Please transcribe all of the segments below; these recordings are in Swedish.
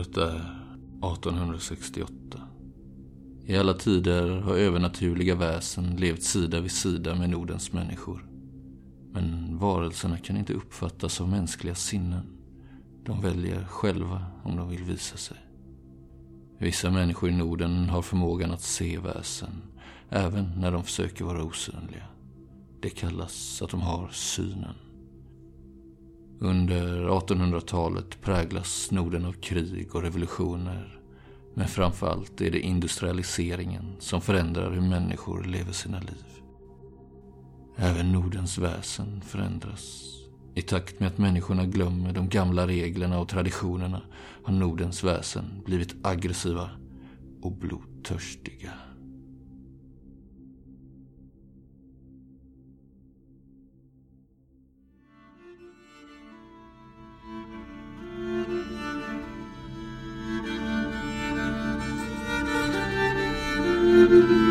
Året är 1868. I alla tider har övernaturliga väsen levt sida vid sida med Nordens människor. Men varelserna kan inte uppfattas av mänskliga sinnen. De väljer själva om de vill visa sig. Vissa människor i Norden har förmågan att se väsen, även när de försöker vara osynliga. Det kallas att de har synen. Under 1800-talet präglas Norden av krig och revolutioner. Men framförallt är det industrialiseringen som förändrar hur människor lever sina liv. Även Nordens väsen förändras. I takt med att människorna glömmer de gamla reglerna och traditionerna har Nordens väsen blivit aggressiva och blodtörstiga. Eh,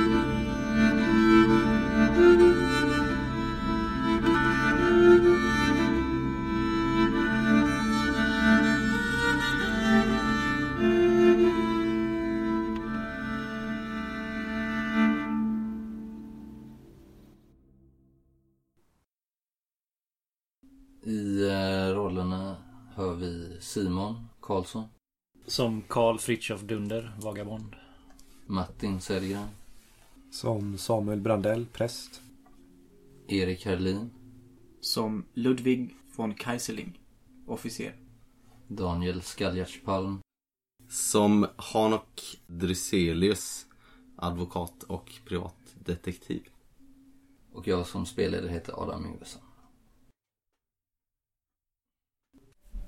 Simon Karlsson, Som Karl Fritiof Dunder, vagabond. Martin Sellgren, Som Samuel Brandell, präst. Erik Herlin, Som Ludwig von Kaiserling, officer. Daniel Skaljartspalm, Som Hanok Dryselius, advokat och privatdetektiv. och jag som spelare heter Adam Yngvesson.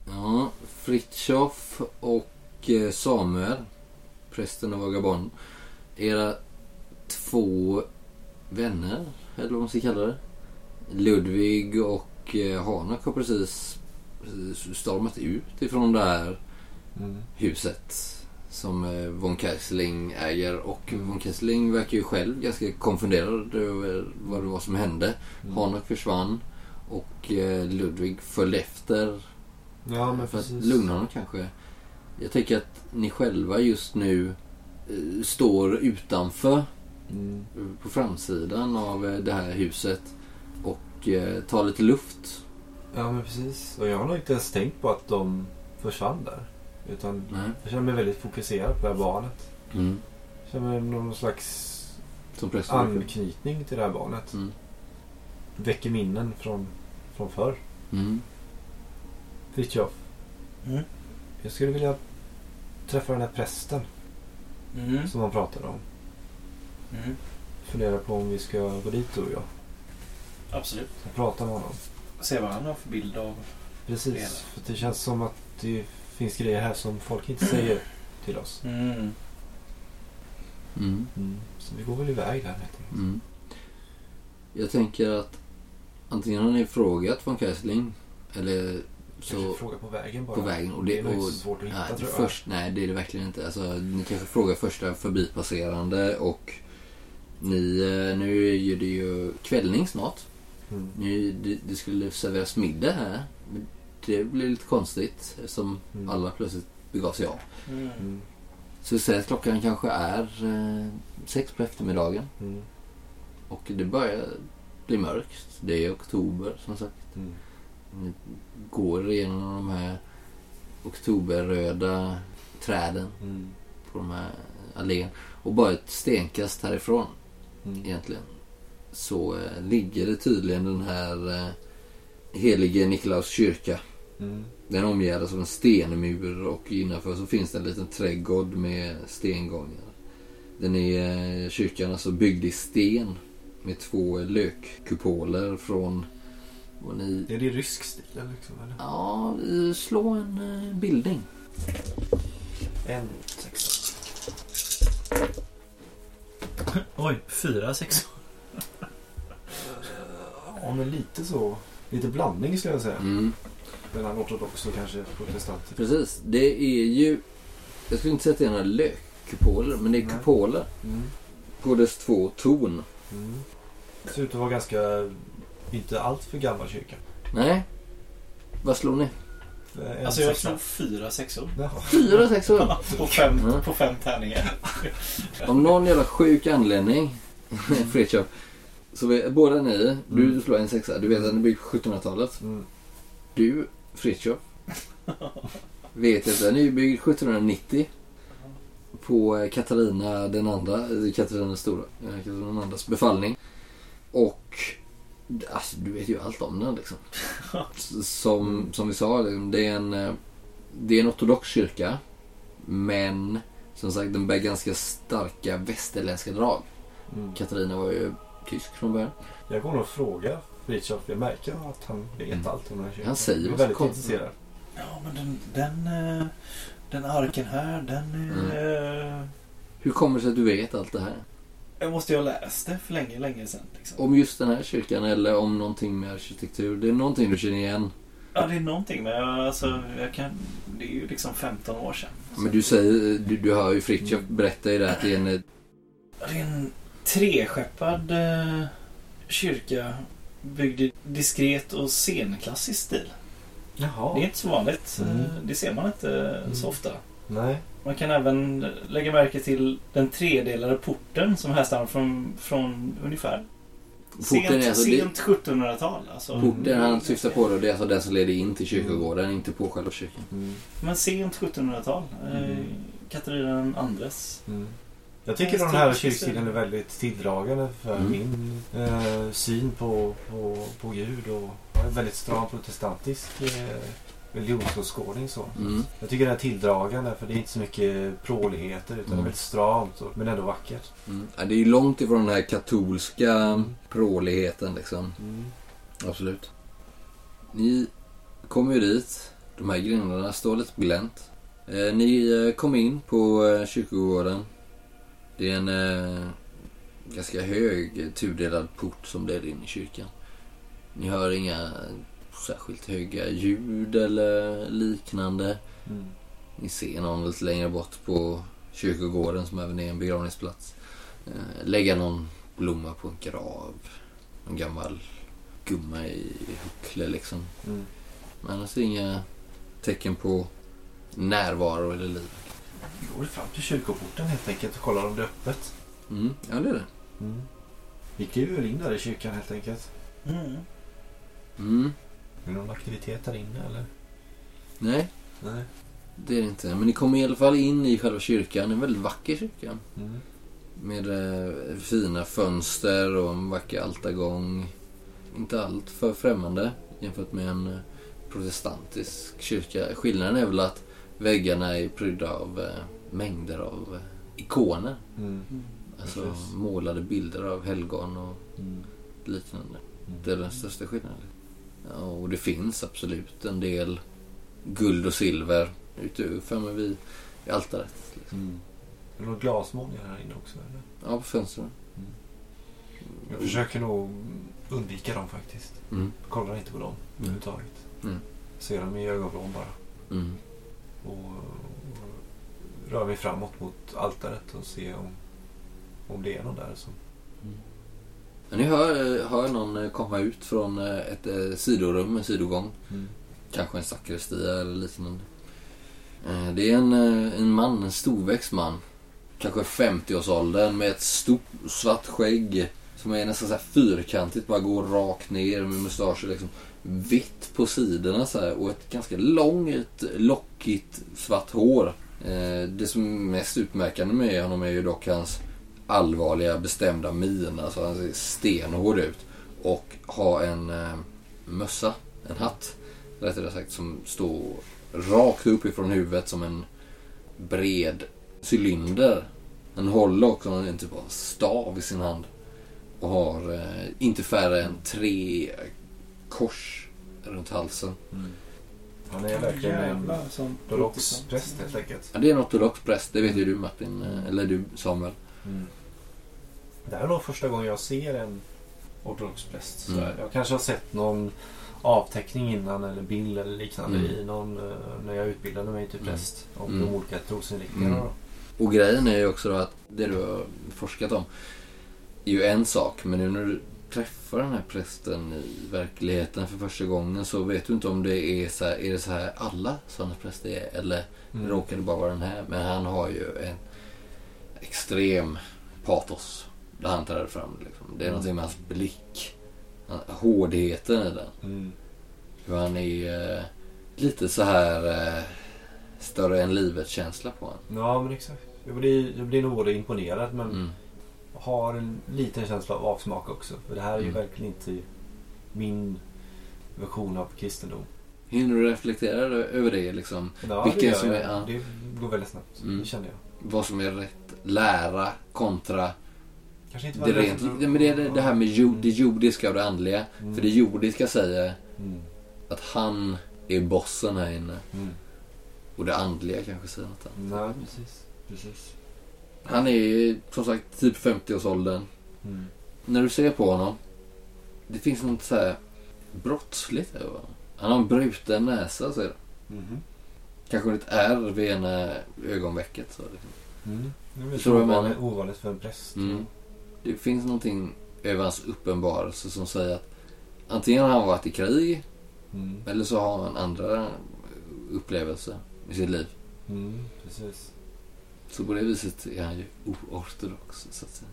Ja, Fritjof och eh, Samuel, prästen och vagabond. Era två vänner, eller vad man ska kalla det. Ludvig och eh, Hanok har precis stormat ut ifrån det här Mm. huset som eh, von Kessling äger. Och von Kessling verkar ju själv ganska konfunderad över vad det var som hände. Mm. Hanok försvann och eh, Ludvig följde efter Ja, men för att precis. lugna honom kanske. Jag tänker att ni själva just nu står utanför Mm. på framsidan av eh, det här huset och eh, tar lite luft. Ja, men precis. Och jag har nog inte ens tänkt på att de försvann där. Utan Nej. jag känner mig väldigt fokuserad på det här barnet. Mm. Jag känner någon slags anknytning till det här barnet. Mm. Väcker minnen från, från förr. Mm. Fritiof, Mm. jag skulle vilja träffa den här prästen Mm. som han pratade om. Mm. Fundera på om vi ska gå dit du och jag. Absolut. Och prata med honom. Se vad han har för bild av... Precis. Hela. För det känns som att det finns grejer här som folk inte säger till oss. Mm. Mm. Så vi går väl iväg där helt enkelt. Mm. Jag tänker att antingen har ni frågat von Kessling eller så fråga på vägen bara. på vägen. Och det det, är nog och, inte så svårt att hitta nej, tror jag. först, nej, det är det verkligen inte. Alltså, ni kanske frågar första förbipasserande och ni, eh, nu är det ju kvällning snart. Mm. Nu, det, det skulle serveras middag här. Men det blir lite konstigt eftersom Mm. alla plötsligt begav sig av. Mm. Mm. Så säger att klockan kanske är eh, sex på eftermiddagen. Mm. Och det börjar bli mörkt. Det är oktober som sagt. Mm. Ni går igenom de här oktoberröda träden Mm. på de här allén. Och bara ett stenkast härifrån Mm. egentligen så eh, ligger det tydligen den här eh, helige Nikolaus kyrka. Mm. Den omgärdas av en stenmur och innanför så finns det en liten trädgård med stengångar. Den är, eh, kyrkan alltså byggd i sten med två lökkupoler från vad ni... Är det rysk stil eller liksom? Eller? Ja, slå en eh, bildning. En sexa. Oj, fyra sex. Ja, men lite så. Lite blandning skulle jag säga. Mm. Mellan ortodox och kanske protestant. Precis, det är ju... Jag skulle inte säga att det är några lökkupoler, men det är Nej. kupoler Mm. på dess två torn. Mm. Det ser ut att vara ganska, inte allt för gammal kyrka. Nej. Vad slår ni? eh, en Alltså jag sexa. slog fyra sexor. Jaha. Fyra sexor. på, fem, Mm. på fem tärningar. Om någon jävla sjuk anledning, Fritiof, så vi, båda ni, du Mm. slår en sexa. Du vet att den på 1700-talet. Mm. Du, Fritiof, vet att den är byggd 1790 på eh, Katarina den andra, eh, Katarina den stora, eh, Katarina den andras befallning. Och alltså, du vet ju allt om den liksom. Som, som vi sa, det är en, eh, det är en ortodox kyrka. Men som sagt den bär ganska starka västerländska drag. Mm. Katarina var ju tysk från början. Jag går nog och frågar Fritiof. Jag märker att han vet Mm. allt om den här kyrkan. Han säger Jag är väldigt intresserad. Ja men den, den, eh, den arken här, den är... eh, Hur kommer det sig att du vet allt det här? Jag måste ju ha läst det för länge, länge sedan. Liksom. Om just den här kyrkan eller om någonting med arkitektur. Det är någonting du känner igen. Ja det är någonting men jag, alltså, jag kan... Det är ju liksom 15 år sedan. Men du säger, du, du hör ju Fritiof berätta ju det att det är en... Det är en treskeppad eh, kyrka byggd i diskret och scenklassisk stil. Jaha. Det är inte så vanligt. Mm. Eh, Det ser man inte eh, så Mm. ofta. Nej. Man kan även lägga märke till den tredelade porten som härstammar från, från ungefär Porten sent, alltså det- sent 1700-tal. Alltså. Porten han syftar på då, det är alltså den som leder in till kyrkogården, inte på själva kyrkan. Mm. Men sent 1700-tal. Eh, Mm. Katarina andres. Mm. Jag tycker Ja, den här kyrkstilen är väldigt tilldragande för Mm. min eh, syn på, på, på Gud och jag är väldigt stram protestantisk eh, religionsåskådning så. Mm. Jag tycker den är tilldragande för det är inte så mycket pråligheter utan det är Mm. väldigt stramt och, men ändå vackert. Mm. Ja, det är ju långt ifrån den här katolska pråligheten liksom. Mm. Absolut. Ni kommer ju dit. De här grindarna står lite på glänt. Eh, ni eh, kommer in på eh, kyrkogården. Det är en eh, ganska hög tudelad port som leder in i kyrkan. Ni hör inga särskilt höga ljud eller liknande. Mm. Ni ser någon lite längre bort på kyrkogården som även är en begravningsplats. Eh, lägga någon blomma på en grav. En gammal gumma i huckle liksom. Mm. Men annars inga tecken på närvaro eller liv. Vi går fram till kyrkoporten helt enkelt och kollar om det är öppet. Mm, ja det är det. Mm. Vi kliver väl in där i kyrkan helt enkelt. Mm. Mm. Är det någon aktivitet där inne eller? Nej, Nej. det är det inte. Men ni kommer i alla fall in i själva kyrkan. En väldigt vacker kyrka. Mm. Med eh, fina fönster och en vacker altargång. Inte allt för främmande jämfört med en eh, protestantisk kyrka. Skillnaden är väl att väggarna är prydda av eh, mängder av eh, ikoner. Mm. Alltså Precis. målade bilder av helgon och Mm. liknande. Mm. Det är den största skillnaden. Och det finns absolut en del guld och silver framme vid altaret. Liksom. Mm. Är det några glasmålningar här inne också eller? Ja, på fönstren. Jag försöker nog undvika dem faktiskt. Mm. Kollar inte på dem överhuvudtaget. Mm. Ser dem i ögonvrån bara. Mm. Och, och rör mig framåt mot altaret och ser om, om det är någon där som... Ni hör, eh, hör någon eh, komma ut från eh, ett sidorum, en sidogång. Kanske en sakristia eller liknande. Det är en, en man, en storväxt man. Kanske 50-årsåldern med ett stort svart skägg. Som är nästan så här fyrkantigt, bara går rakt ner med mustascher liksom. Vitt på sidorna så här och ett ganska långt, lockigt svart hår. Det som är mest utmärkande med honom är ju dock hans allvarliga, bestämda min. Alltså han ser stenhård ut. Och har en eh, mössa, en hatt rättare sagt, som står rakt upp ifrån huvudet som en bred cylinder. Han håller också en typ av stav i sin hand. Och har eh, inte färre än tre kors runt halsen. Han är verkligen en Jävlar, som ortodox präst helt enkelt. Ja, det är en ortodox präst, det vet ju du Martin. eh, Eller du Samuel. Det här är nog första gången jag ser en ortodox präst. Mm. Jag kanske har sett någon avteckning innan eller bild eller liknande Mm. i någon, eh, när jag utbildade mig till Mm. präst. Om Mm. de olika trosinriktningarna. Mm. Och grejen är ju också då att det du har forskat om är ju en sak. Men nu när du träffar den här prästen i verkligheten för första gången så vet du inte om det är så här, är det så här alla sådana präster är eller Mm. råkar det bara vara den här. Men han har ju en extrem patos där han träder fram. Liksom. Det är Mm. någonting med hans blick. Hårdheten i den. Mm. Hur han är eh, lite så här eh, större än livet-känsla på honom. Ja, men exakt. Jag blir, jag blir nog både imponerad men Mm. har en liten känsla av avsmak också. För det här är ju Mm. verkligen inte min version av kristendom. Hinner du reflektera över det liksom? Ja, Vilken det gör som jag. är- ja. Det går väldigt snabbt. Mm. Det känner jag. Vad som är rätt lära kontra Kanske inte det, rent, det, men det, är det, här med jo, det jordiska och det andliga. Mm. För det jordiska säger Mm. att han är bossen här inne. Mm. Och det andliga kanske säger något annat. Nej, precis. precis. Han är som sagt typ 50-årsåldern. Mm. När du ser på honom. Det finns något så här brottsligt över honom. Han har en bruten näsa ser du. Mhm. Kanske ett ärr vid ena ögonvecket. Så liksom. Mm. Det är ovanligt för en präst. Mm. Det finns någonting över hans uppenbarelse som säger att antingen har han varit i krig Mm. eller så har han andra upplevelser i sitt liv. Mm. Precis. Så på det viset är han ju oortodox så att säga.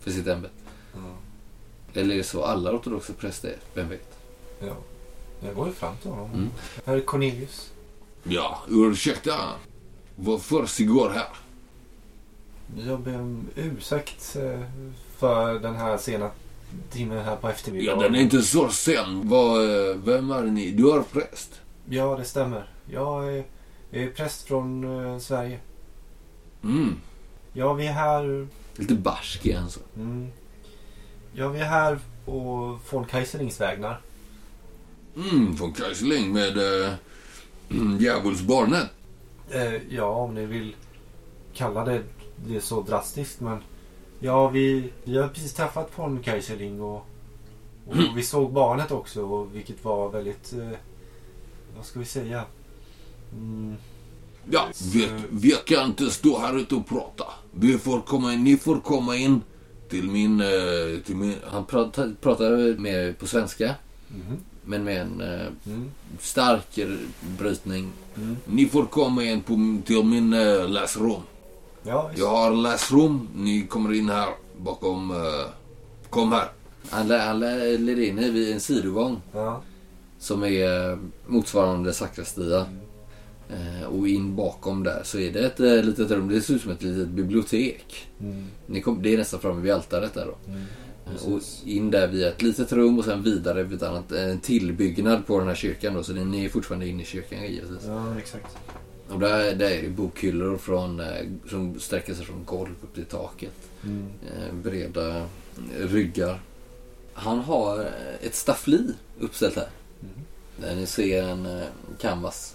För sitt ämbete. Ja. Eller är det så alla ortodoxa präster är? Vem vet? ja. Jag går ju fram till honom. Mm. Här är Cornelius. Ja, ursäkta. Vad försiggår här? Jag ber om ursäkt eh, för den här sena timmen här på eftermiddagen. inte så sen. Vad, eh, vem är ni? Du är präst. Ja, det stämmer. Jag är, jag är präst från eh, Sverige. Mm. Ja, vi är här... Lite barsk är han så. Mm, ja, vi är här på von Kaiserlings vägnar. Mm, från Kajsling med äh, djävulsbarnet. Eh, ja, om ni vill kalla det, det så drastiskt. Men ja, vi, vi har precis träffat von Kaiserling och, och vi såg barnet också. Och, vilket var väldigt... Eh, vad ska vi säga? Mm, Ja, vet, vi kan inte stå här ute och prata. Vi får komma in, ni får komma in till min... eh, Till min han pratar, pratar med på svenska, mhm, men med en eh, mm, stark brytning. mm. Ni får komma in på, till min eh, läsrum. Ja. Jag har läsrum. Ni kommer in här bakom... eh, kom här. Han, lä- han lä- leder in er vid en sidogång Ja. som är eh, motsvarande sakristia. Eh, och in bakom där så är det ett eh, litet rum. Det ser ut som ett litet bibliotek. Mm, Ni kom, det är nästan framme vid altaret där då. mm, Och in där via ett litet rum och sen vidare vid ett annat, en tillbyggnad på den här kyrkan då. Så ni är fortfarande inne i kyrkan givetvis. ja, exakt. Och där, där är det bokhyllor från, eh, som sträcker sig från golv upp till taket. Mm, Eh, breda ryggar. Han har eh, ett staffli uppställt här. mm. Där ni ser en canvas.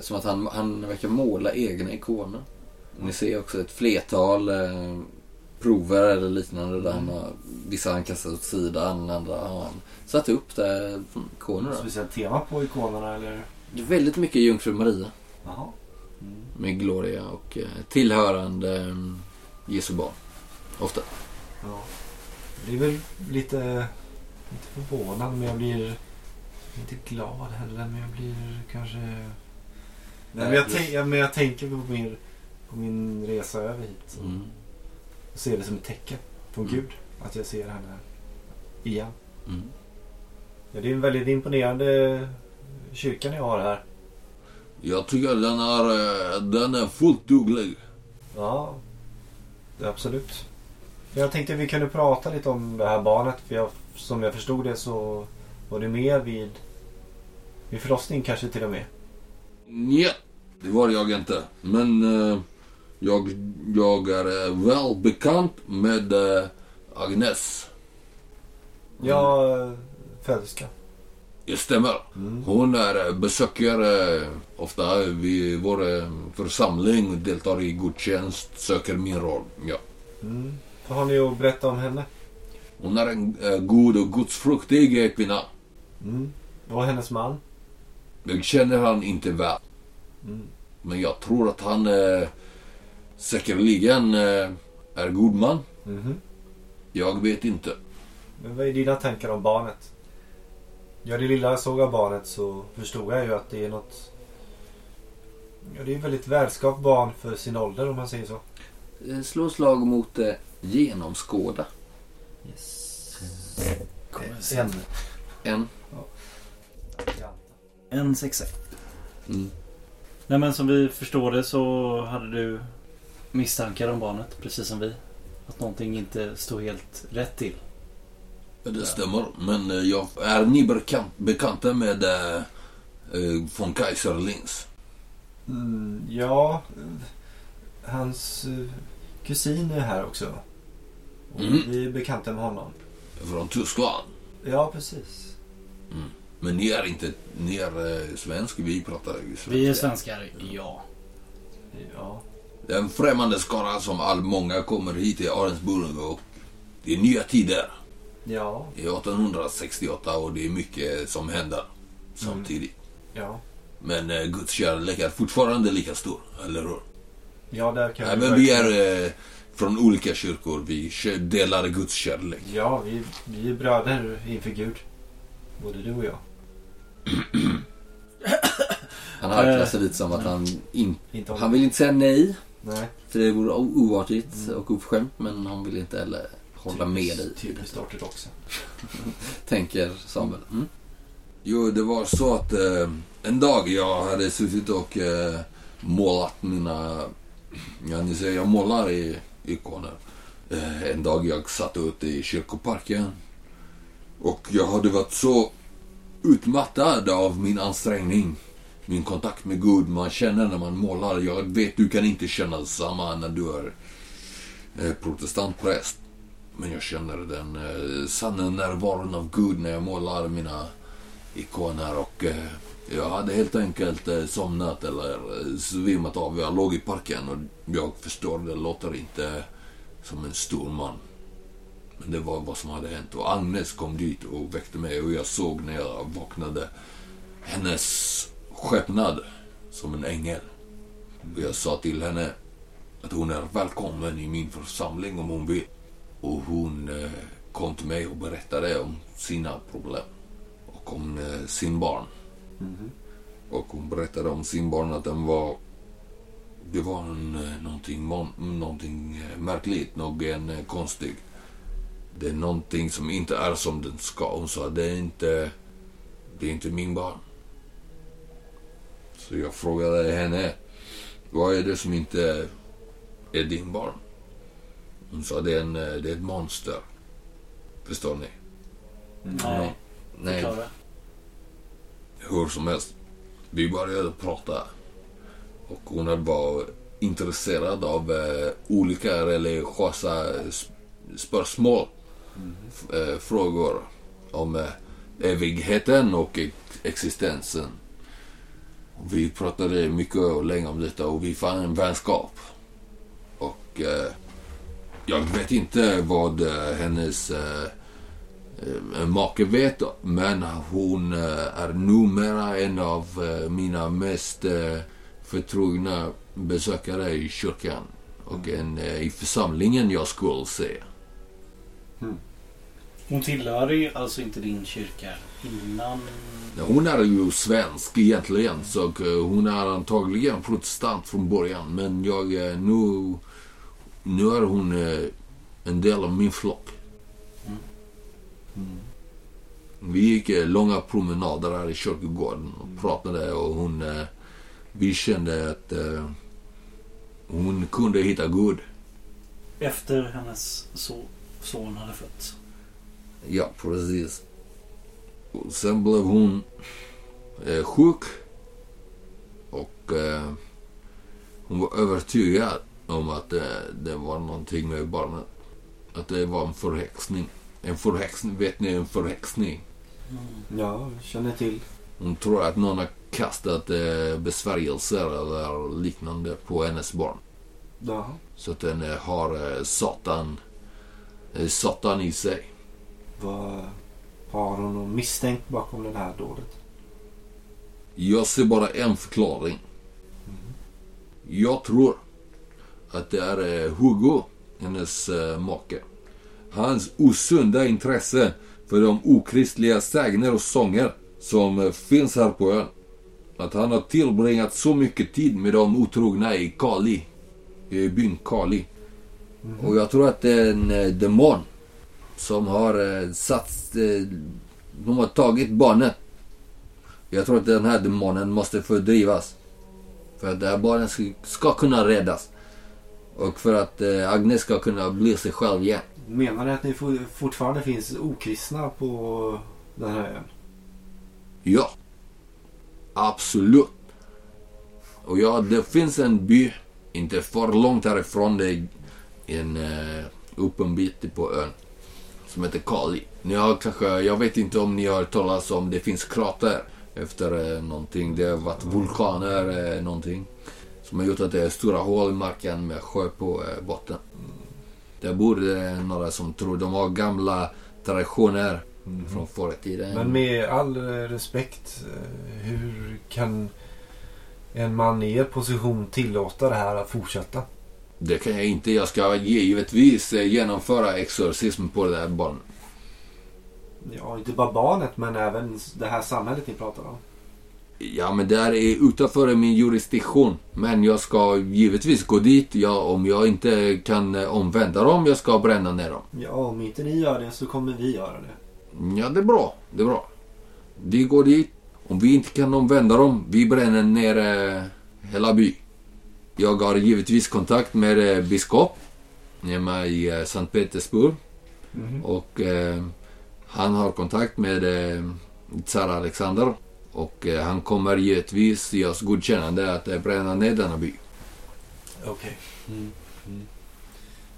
Som att han, han verkar måla egna ikoner. Ni ser också ett flertal prover eller liknande där han har, vissa han kastat åt sidan, andra har han satt upp där ikoner. Speciellt tema på ikonerna eller? Det är väldigt mycket Jungfru Maria Jaha. Mm. med Gloria och eh, tillhörande eh, Jesu barn. Ofta. Ja. Det är väl lite, lite förvånad men jag blir inte glad heller men jag blir kanske... Nej, men, jag tänk, men jag tänker på min, på min resa över hit. Mm. Och ser det som ett tecken från Mm. Gud. Att jag ser henne igen. Mm. Ja, det är en väldigt imponerande kyrka ni har här. Jag tycker den är, eh, den är fullt duglig. Ja, absolut. Jag tänkte vi kunde prata lite om det här barnet. För jag, som jag förstod det så var det mer vid, vid förlossning kanske till och med. Nej, det var jag inte. Men eh, jag, jag är eh, väl bekant med eh, Agnes. Ja, föderska. Det stämmer. Mm. Hon är, eh, besöker eh, ofta vid vår eh, församling, deltar i gudstjänst, söker min roll. Ja. Mm. Vad har ni att berätta om henne? Hon är en god och gudsfruktig kvinna. Mm. Vad var hennes man? Jag känner han inte väl. Mm. Men jag tror att han eh, säkerligen eh, är god man. Mhm. Jag vet inte. Men vad är dina tankar om barnet? Ja, det lilla jag såg av barnet så förstod jag ju att det är något... Ja, det är ett väldigt välskapt barn för sin ålder om man säger så. Eh, Slå slag mot eh, genomskåda. Yes. Se. En. En. En sexa. Mm. Nej men som vi förstår det så hade du misstankar om barnet, precis som vi. Att någonting inte stod helt rätt till. Det stämmer. Men eh, jag, är ni bekant, bekanta med eh, von Kaiserlings? Mm, ja, hans kusin är här också. Och Mm. Vi är bekanta med honom. Från Tyskland? Ja, precis. Men ni är inte, ni är eh, svensk, vi pratar ju svenska. Vi är svenskar, ja. Ja. Det är en främmande skara som all många kommer hit till Arensburg och det är nya tider. Ja. Det är 1868 och det är mycket som händer samtidigt. Ja. Men eh, Guds kärlek är fortfarande lika stor, eller hur? Ja, där kan Även vi är eh, från olika kyrkor, vi delar Guds kärlek. Ja, vi, vi är bröder inför Gud. Både du och jag. Han harklar Eh, sig lite som att han in, Inte. Han vill inte säga nej, Nej. för det vore oartigt och oförskämt. Men han vill inte heller hålla med dig. Typiskt ortodoxa. Tänker Samuel. Mm. Jo, det var så att eh, en dag jag hade suttit och eh, målat mina... Ja, ni ser, jag målar i ikoner. Eh, en dag jag satt ute i kyrkoparken och jag hade varit så utmattad av min ansträngning. Min kontakt med Gud, man känner när man målar. Jag vet, du kan inte känna detsamma när du är eh, protestantpräst. Men jag känner den eh, sanna närvaron av Gud när jag målar mina ikoner och eh, jag hade helt enkelt eh, somnat eller eh, svimmat av. Jag låg i parken och jag förstår, det låter inte som en stor man. Men det var vad som hade hänt och Agnes kom dit och väckte mig och jag såg när jag vaknade hennes skepnad som en ängel. Och jag sa till henne att hon är välkommen i min församling om hon vill. Och hon eh, kom till mig och berättade om sina problem och om eh, sin barn. Och hon berättade om sin barn att den var... Det var en, eh, någonting, någonting märkligt, någon eh, konstig. Det är någonting som inte är som den ska. Hon sa det är inte... Det är inte min barn. Så jag frågade henne. Vad är det som inte är din barn? Hon sa det är, en, eh, det är ett monster. Förstår ni? Nej, Nej, förklara. Hur som helst, vi började prata. Och hon var intresserad av eh, olika religiösa sp- spörsmål. F- eh, frågor om eh, evigheten och ex- existensen. Vi pratade mycket och länge om detta och vi fann en vänskap. Och eh, jag vet inte vad eh, hennes eh, eh, make vet, men hon är numera en av mina mest förtrogna besökare i kyrkan. Och en i församlingen jag skulle säga. Hon tillhör ju alltså inte din kyrka innan... Hon är ju svensk egentligen, så hon är antagligen protestant från början. Men jag, nu, nu är hon eh, en del av min flock. Vi gick eh, långa promenader här i kyrkogården och pratade och hon... eh, Vi kände att hon kunde hitta Gud. Efter hennes so son hade fötts. Ja, precis. Och sen blev hon sjuk. Och hon var övertygad om att eh, det var någonting med barnet. Att det var en förhäxning. En förhäxning, vet ni en förhäxning? Ja, känner till. Hon tror att någon har kastat eh, besvärjelser eller liknande på hennes barn. Jaha. Så att den eh, har eh, Satan, eh, Satan i sig. Vad har hon någon misstänkt bakom det här dådet? Jag ser bara en förklaring. Jag tror att det är eh, Hugo, hennes eh, make. hans osunda intresse för de okristliga sägner och sånger som eh, finns här på ön. Att han har tillbringat så mycket tid med de otrogna i Kali. I byn Kali. Och jag tror att det är en demon som har satt... De har tagit barnet. Jag tror att den här demonen måste fördrivas. För att det här barnet ska kunna räddas. Och för att eh, Agnes ska kunna bli sig själv igen. Menar ni att ni for- fortfarande finns okristna på den här ön? Ja. Absolut. Och ja, det finns en by, inte för långt härifrån, är en uh, upp en bit på ön. Som heter Kali. Ni har kanske, jag vet inte om ni har hört talas om, det finns krater efter uh, någonting. Det har varit vulkaner, uh, någonting. Som har gjort att det är stora hål i marken med sjö på uh, botten. Där bor det några som tror, de har gamla traditioner från förr i tiden. Men med all eh, respekt, eh, hur kan en man i er position tillåta det här att fortsätta? Det kan jag inte. Jag ska givetvis eh, genomföra exorcism på det här barnet. Ja, inte bara barnet men även det här samhället ni pratar om. Ja, men det här är utanför min jurisdiktion. Men jag ska givetvis gå dit. Ja, om jag inte kan eh, omvända dem, jag ska bränna ner dem. Ja, om inte ni gör det så kommer vi göra det. Ja, det är bra. Det är bra. Vi går dit. Om vi inte kan omvända dem, vi bränner ner eh, hela by. Jag har givetvis kontakt med eh, biskop hemma i eh, Sankt Petersburg. Och eh, han har kontakt med eh, tsar Alexander. Och eh, han kommer givetvis ge oss godkännande att eh, bränna ner denna by. Okej.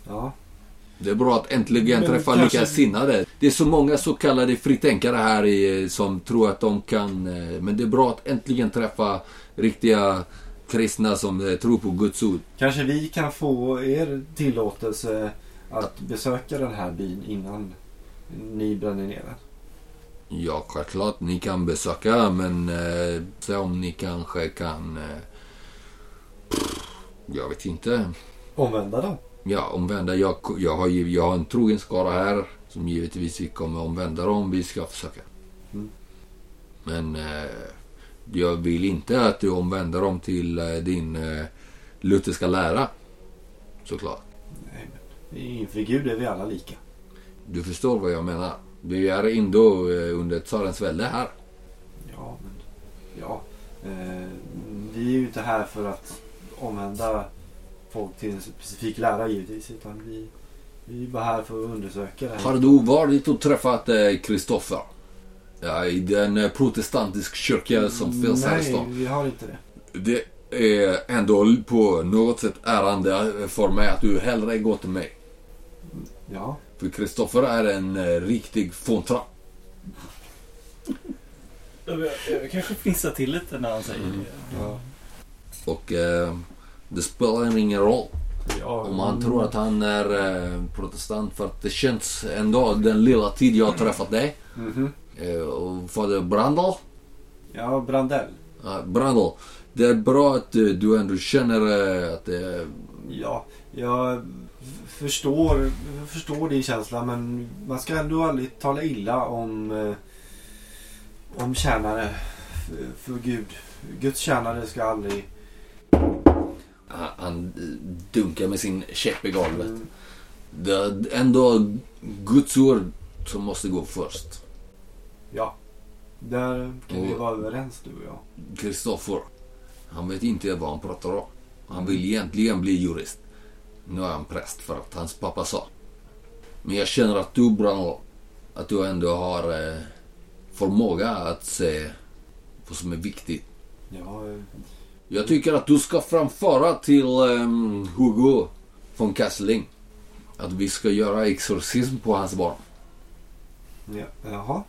Ja. Det är bra att äntligen Men träffa kanske- likasinnade. Det är så många så kallade fritänkare här i, som tror att de kan... eh, Men det är bra att äntligen träffa riktiga kristna som eh, tror på Guds ord. Kanske vi kan få er tillåtelse att besöka den här byn innan ni bränner ner den. Ja, självklart ni kan besöka men eh, se om ni kanske kan... Eh, pff, jag vet inte. Omvända dem. Ja, omvända. Jag, jag, har, jag har en trogen skara här som givetvis vi kommer omvända dem. Vi ska försöka. Mm. Men eh, jag vill inte att du omvänder dem till eh, din eh, lutherska lära. Såklart. Nej, men inför Gud är vi alla lika. Du förstår vad jag menar. Vi är ändå eh, under tsarens välde här. Ja, men... Ja. Eh, vi är ju inte här för att omvända folk till en specifik lära givetvis. Utan vi, vi är bara här för att undersöka det här. Har du varit och träffat Kristoffer? ja, I den eh, protestantisk kyrka som finns här i Nej, stan. vi har inte det. Det är ändå på något sätt ärande för mig att du hellre till mig. Ja. För Kristoffer är en eh, riktig fåntra. Jag, kanske fnissar till lite när han säger det. ja. Och eh, det spelar ingen roll ja om han tror att han är eh, protestant. För att det känns ändå den lilla tid jag har träffat dig. Mhm. Eh, och fader Brandal. Ja, Brandell. Ja, Brandal. Det är bra att eh, du ändå känner eh, att det. Ja, jag förstår, förstår din känsla men man ska ändå aldrig tala illa om, eh, om tjänare för, Gud. Guds tjänare ska aldrig... Han, han dunkar med sin käpp i golvet. Mm, Det är ändå Guds ord som måste gå först. ja, där kan vi Och- vara överens du och jag. Kristoffer, han vet inte vad han pratar om. Han vill egentligen bli jurist. Nu är han präst för att hans pappa sa. Men jag känner att du, Brandal, att du ändå har eh, förmåga att se vad som är viktigt. Ja, eh, Jag tycker att du ska framföra till ehm, Hugo von Kasseling att vi ska göra exorcism på hans barn. ja, jaha.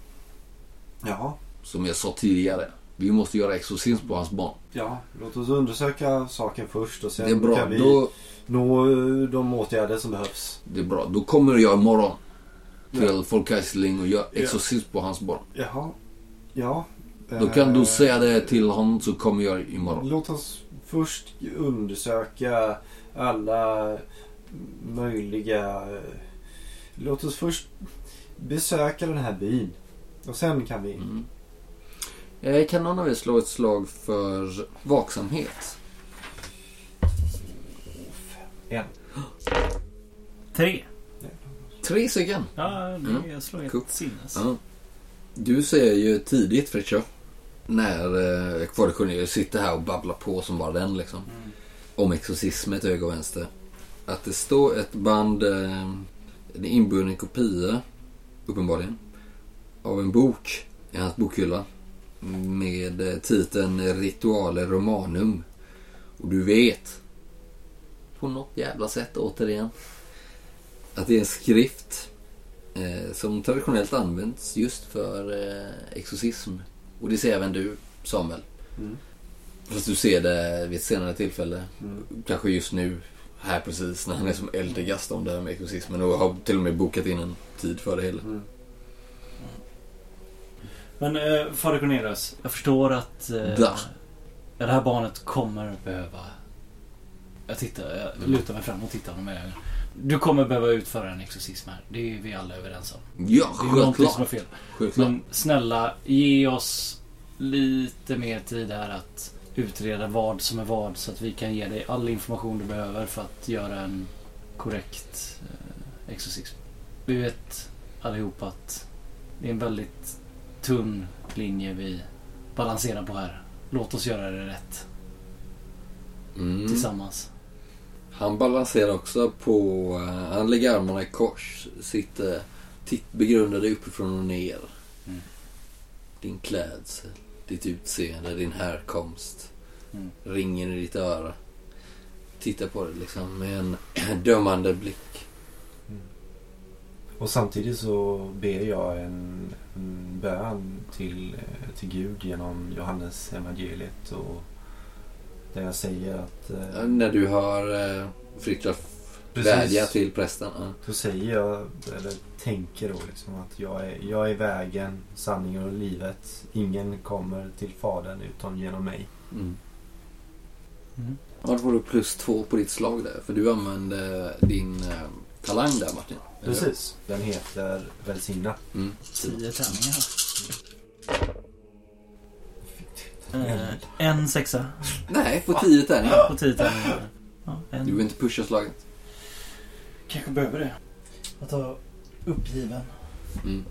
Jaha. Som jag sa tidigare. Vi måste göra exorcism på hans barn. Ja, låt oss undersöka saken först och sen Det är bra. kan vi Då, nå eh, de åtgärder som behövs. det är bra. Då kommer jag imorgon till Ja. Folkheisling och gör exorcism på hans barn. Jaha. Ja. Då kan eh, du säga det till honom så kommer jag imorgon. Låt oss först undersöka alla möjliga eh, Låt oss först besöka den här byn. Och sen kan vi... Mm. Eh, Kan någon av er slå ett slag för vaksamhet? En. Tre. Tre stycken. Ja, det, Mm. jag slår helt Cool. sinnes. Ja. Du ser ju tidigt Fritiof när eh, Cornelius sitter här och babblar på som bara den liksom. Mm. Om exorcism till höger och vänster. Att det står ett band, eh, en inbunden kopia uppenbarligen, av en bok i hans bokhylla med eh, titeln Rituale Romanum. Och du vet, på något jävla sätt återigen, att det är en skrift eh, som traditionellt används just för eh, exorcism. Och det ser även du, Samuel. Mm. Fast du ser det vid ett senare tillfälle. Mm. Kanske just nu, här precis, när han är som eldrigast om det här med exorcismen och har till och med bokat in en tid för det hela. Mm. Men eh, Fader Cornelius, jag förstår att eh, Da. ja, det här barnet kommer behöva... Jag tittar, jag Mm. lutar mig fram och tittar honom i ögonen. Du kommer behöva utföra en exorcism här. Det är vi alla överens om. Ja, Det är som är självklart. fel. självklart. Men snälla, ge oss lite mer tid här att utreda vad som är vad så att vi kan ge dig all information du behöver för att göra en korrekt eh, exorcism. Vi vet allihop att det är en väldigt tunn linje vi balanserar på här. Låt oss göra det rätt Mm. tillsammans. Han balanserar också på... eh, han lägger armarna i kors. Sitter titt, begrundar dig uppifrån och ner. Mm. Din klädsel, ditt utseende, din härkomst. Mm. Ringen i ditt öra. Tittar på dig liksom med en dömande blick. Och samtidigt så ber jag en, en bön till, eh, till Gud genom Johannes evangeliet och där jag säger att... eh, Eh, När du hör eh, Fritiof Precis. vädja till prästen. ja. Då säger jag, eller tänker då liksom att jag är, jag är vägen, sanningen och livet. Ingen kommer till Fadern utom genom mig. Mm. Mm. Då får du plus två på ditt slag där. För du använde din eh, talang där Martin. Precis. Den heter Välsigna. Mm. Tio tärningar. Eh, en sexa Nej, på tio tärningar. på tio tärningar. Ja, en. Du vill inte pusha slaget. Kanske behöver det. Jag tar uppgiven. Mm.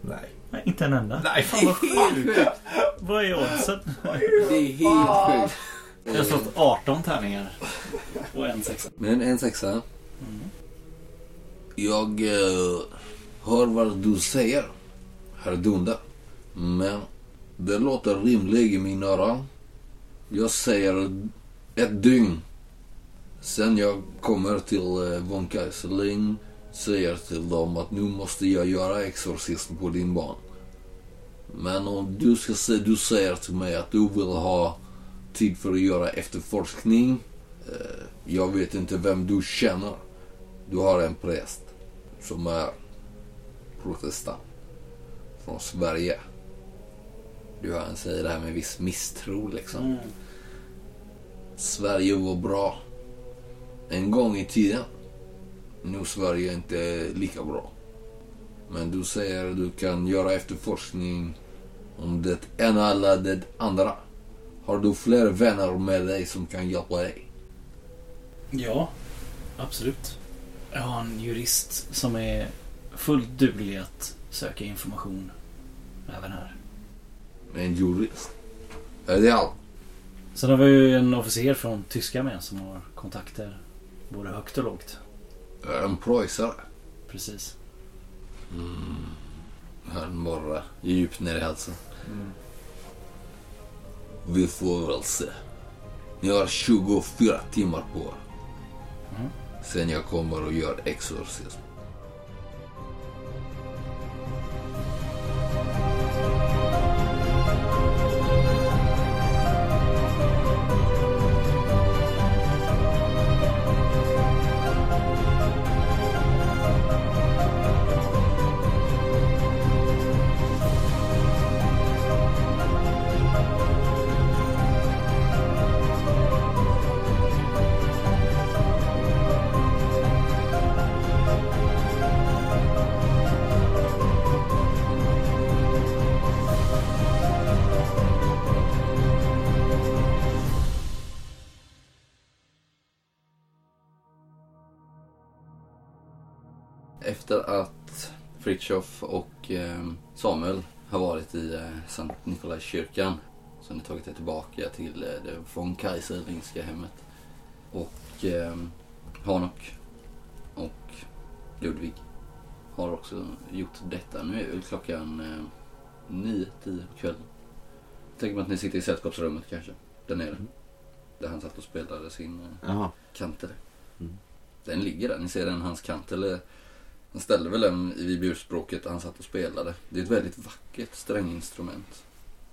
Nej. Nej, inte en enda. Nej, Fan vad sjukt. Vad är oddsen? Det är helt sjukt. Jag har slått 18 tärningar. Och en sexa. Men en sexa. Mm. Jag eh, hör vad du säger, herr Dunda. Men det låter rimligt i mina öron. Jag säger ett dygn. Sen jag kommer till eh, von Kaiserling säger till dem att nu måste jag göra exorcism på din barn. Men om du ska se, du säger till mig att du vill ha tid för att göra efterforskning. Eh, jag vet inte vem du känner. Du har en präst som är protestant från Sverige. Du hör han säger det här med viss misstro liksom. Mm. Sverige var bra en gång i tiden. Nu är Sverige inte lika bra. Men du säger att du kan göra efterforskning om det ena eller det andra. Har du fler vänner med dig som kan hjälpa dig? Ja, absolut. Jag har en jurist som är fullt duglig att söka information även här. En jurist? Är det allt? Sen har vi ju en officer från tyska med som har kontakter både högt och lågt. En preussare? Precis. Han morrar djupt ner i halsen. Vi får väl se. Ni har 24 timmar på er. Mm. Sen jag kommer och gör exorcism. Fritjof och eh, Samuel har varit i eh, Sankt Nikolajskyrkan. Så ni tagit er tillbaka till eh, det von Kaiserlingska hemmet. Och eh, Hanok och Ludvig har också gjort detta. Nu är väl klockan eh, nio, tio på kvällen. Tänker man att ni sitter i sällskapsrummet kanske, där nere. Där han satt och spelade sin eh. Mm. Den ligger där, ni ser den, hans kantel. Han ställde väl den i burspråket han satt och spelade. Det är ett väldigt vackert stränginstrument.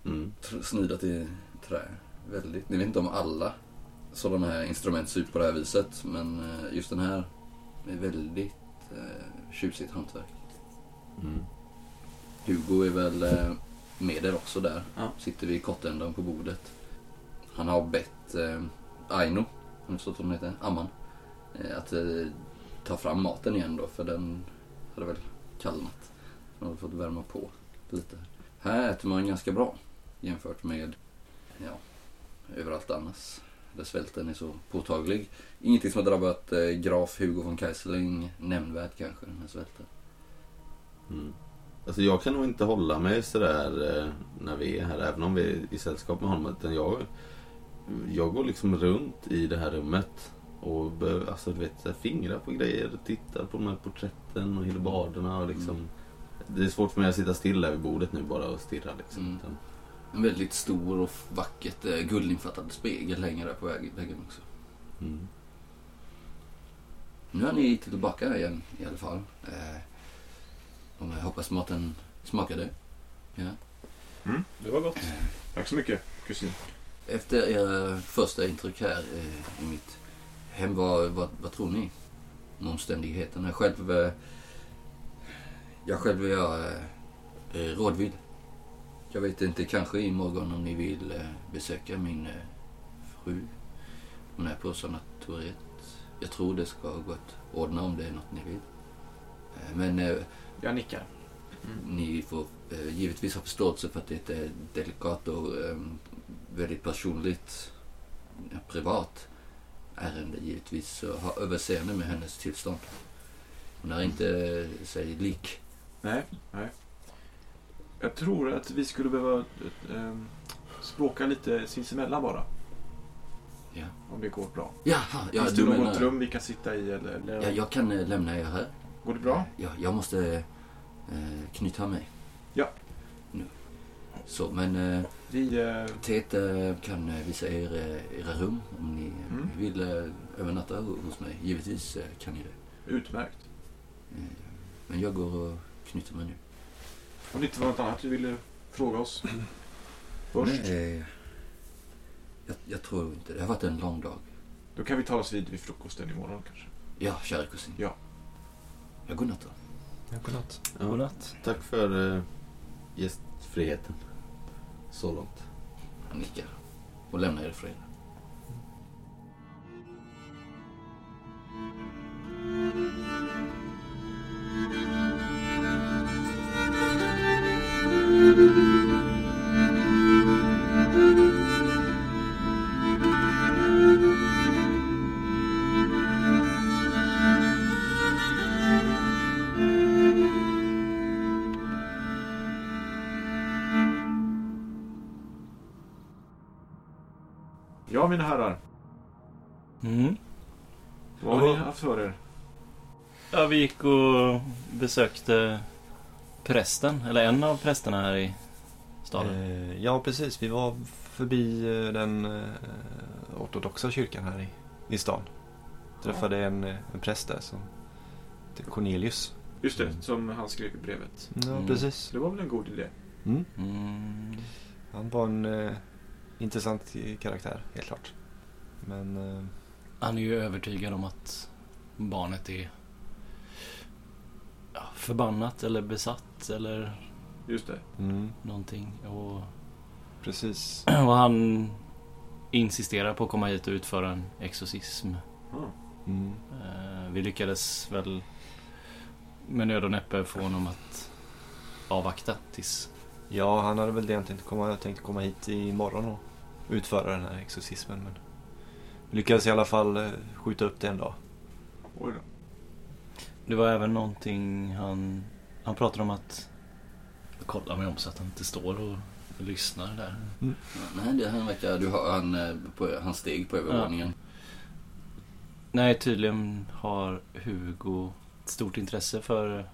Mm. Snidat i trä. Väldigt. Ni vet inte om alla sådana här instrument ser ut på det här viset. Men eh, just den här är väldigt eh, tjusigt hantverk. Mm. Hugo är väl eh, med er också där. Ja. Sitter vid kottändan på bordet. Han har bett eh, Aino, om du förstått vad hon heter, Amman, eh, att eh, ta fram maten igen då för den hade väl kallnat. Den hade fått värma på lite. Här äter man ganska bra jämfört med ja, överallt annars. Där svälten är så påtaglig. Ingenting som har drabbat eh, graf Hugo von Kaiserling nämnvärt kanske, den här svälten. Mm. Alltså jag kan nog inte hålla mig sådär eh, när vi är här, även om vi är i sällskap med honom. Utan jag, jag går liksom runt i det här rummet och be- alltså, du vet, fingrar på grejer, tittar på de här porträtten och hildebarderna. Och liksom, Mm. Det är svårt för mig att sitta still där vid bordet nu bara och stirra. Liksom. Mm. En väldigt stor och vackert eh, guldinfattad spegel hänger där på väg- väggen också. mm. Nu är ni tillbaka igen i alla fall. Eh, och jag hoppas maten smakade. Ja. Det var gott. Tack så mycket, kusin. Efter era första intryck här eh, i mitt hem, vad, vad, vad tror ni om omständigheterna? Själv, eh, jag själv är jag eh, eh, rådvill. Jag vet inte, kanske imorgon om ni vill eh, besöka min eh, fru. Hon är på sanatoriet. Jag tror det ska gå att ordna om det är något ni vill. Men Jag nickar. ni får givetvis ha förståelse för att det är delikat och väldigt personligt, privat ärende givetvis. Så ha överseende med hennes tillstånd. Hon är inte eh, sig lik. Nej, nej. Jag tror att vi skulle behöva eh, språka lite sinsemellan bara. Ja. Om det går bra. Jaha, ja, Finns du det något menar... rum vi kan sitta i eller? eller Ja, jag kan eh, lämna er här. Går det bra? Ja, jag måste eh, knyta mig. Ja. Nu. Så, men eh, Vi... Eh, Tet eh, kan eh, visa er eh, era rum om ni eh, Mm. vill övernatta hos mig. Givetvis kan ni det. utmärkt. Men jag går och knyter mig nu. Om det inte var något annat du ville fråga oss först. Nej, jag, jag tror inte. Det har varit en lång dag. Då kan vi ta oss vid vid frukosten imorgon kanske. Ja, kära kusin. Ja. Ja, godnatt då. Ja, godnatt. Ja, Godnatt. tack för eh, gästfriheten. Så långt. Han nickar och lämnar er i gick och besökte prästen, eller en av prästerna här i staden. Eh, ja, precis. Vi var förbi eh, den eh, ortodoxa kyrkan här i, i stan. Träffade en, en präst där som Cornelius. Just det, som han skrev i brevet. Ja, Mm. precis. Det var väl en god idé? Mm. Mm. Han var en eh, intressant karaktär, helt klart. Men eh, Han är ju övertygad om att barnet är ja, förbannat eller besatt eller Just det. mm, någonting. Och, precis. och han insisterar på att komma hit och utföra en exorcism. Ah. Mm. Eh, Vi lyckades väl med nöd och näppe få honom att avvakta tills... Ja, han hade väl egentligen komma, tänkt komma hit imorgon och utföra den här exorcismen. Men vi lyckades i alla fall eh, skjuta upp det en dag. Oj då. Det var även någonting han... Han pratade om att... Jag kollar mig om så att han inte står och lyssnar där. Nej, det, han verkar... Du hör han, eh, på, han steg på övervåningen. Nej, tydligen har Hugo ett stort intresse för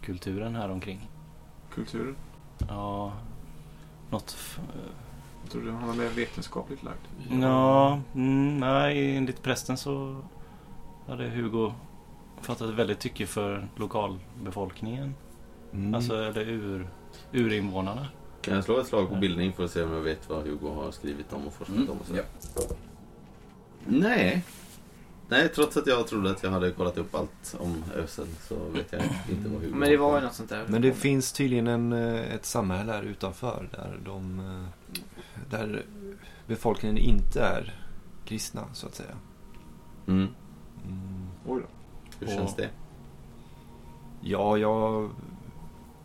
kulturen här omkring. Kulturen. Ja, något... Jag trodde han var mer vetenskapligt lagd. Ja, mm, nej, enligt prästen så hade Hugo fattat väldigt tycke för lokalbefolkningen. Mm. Alltså, eller ur, urinvånarna. Kan jag slå ett slag på bildning för att se om jag vet vad Hugo har skrivit om och forskat Mm, om och så? ja. Nej. Nej, trots att jag trodde att jag hade kollat upp allt om Ösel så vet jag inte vad Hugo Men det var ju något sånt där. Men det finns tydligen en, eh, ett samhälle här utanför där de... eh, Där befolkningen inte är kristna, så att säga. Mm. Mm. Oj då. Hur känns det? Ja, jag...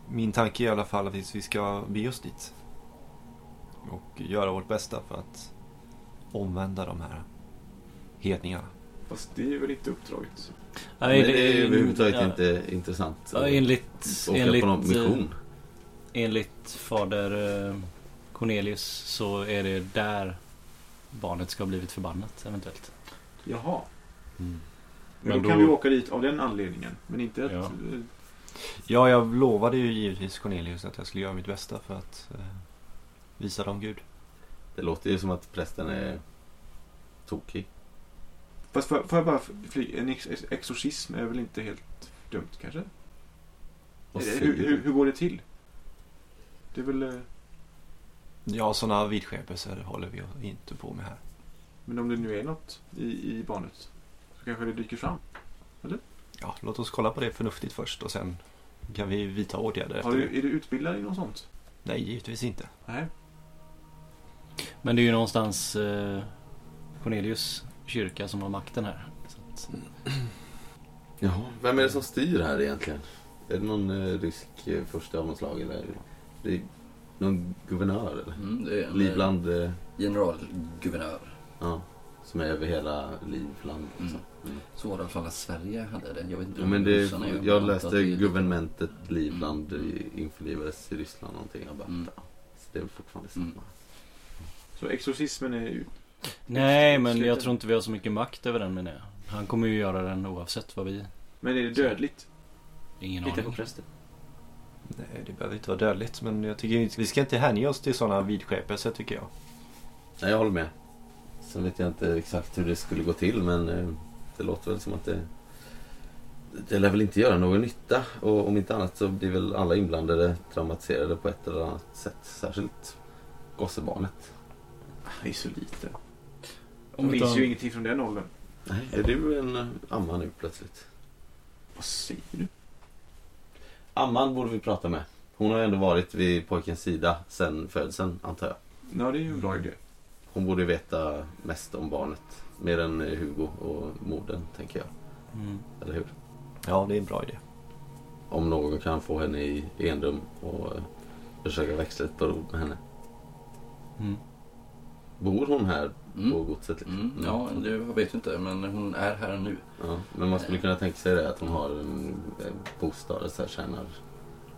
Min tanke är i alla fall att vi ska bege oss dit. Och göra vårt bästa för att omvända de här hedningarna. Fast det är väl inte uppdraget. Men det är överhuvudtaget ja, inte intressant Ja, enligt, åka enligt, på någon eh, mission. enligt fader eh, Cornelius så är det där barnet ska ha blivit förbannat eventuellt. Jaha. Mm. Men då kan vi åka dit av den anledningen. Men inte att... Ja. eh, Ja, jag lovade ju givetvis Cornelius att jag skulle göra mitt bästa för att eh, visa dem Gud. Det låter ju som att prästen är tokig. Fast får, får jag bara flyga? En ex exorcism är väl inte helt dumt kanske? Det, hur, hur, hur går det till? Det är väl... eh, Ja, sådana vidskepelser håller vi inte på med här. Men om det nu är något i, i barnet kanske det dyker fram. Ja, låt oss kolla på det förnuftigt först och sen kan vi vidta åtgärder Har efter du, är du utbildad i något sånt? Nej, givetvis inte. Nej. Men det är ju någonstans eh, Cornelius kyrka som har makten här. Så att, Jaha, vem är det som styr här egentligen? Är det någon eh, rysk eh, första av något slag eller? Det är någon guvernör eller? Mm, det är en eh, Livland, eh, generalguvernör. ja. Som är över hela Livland. Liksom. Mm. Så var det i alla fall att Sverige hade det. Jag vet inte Ja, men det, jag läste guvernementet Livland i- införlivades i Ryssland någonting. Jag bara, Mm. så det är väl fortfarande samma. Mm. Så exorcismen är ju... nej, men jag tror inte vi har så mycket makt över den menar jag. Han kommer ju göra den oavsett vad vi... Men är det dödligt? Ingen Lita på aning. prästen. Nej, det behöver inte vara dödligt men jag tycker inte, vi ska inte hänge oss till sådana vidskepelser tycker jag. Nej, jag håller med. Sen vet jag inte exakt hur det skulle gå till men eh, det låter väl som att det det lär väl inte göra någon nytta och om inte annat så blir väl alla inblandade traumatiserade på ett eller annat sätt. Särskilt gossebarnet. Han är så liten. Om Hon minns ju ingenting från den åldern. Nej, är du en eh, amma nu plötsligt? Vad säger du? Amman borde vi prata med. Hon har ändå varit vid pojkens sida sedan födseln antar jag. Ja, det är ju en bra idé. Hon borde veta mest om barnet. Mer än eh, Hugo och modern tänker jag. Mm. Eller hur? Ja, det är en bra idé. Om någon kan få henne i enrum och eh, försöka växla ett par ord med henne. Mm. Bor hon här på Mm. godset? Liksom? Mm, ja, det jag vet inte, men hon är här nu. Ja, Men man skulle kunna tänka sig det att hon har en, bostad så här tjänar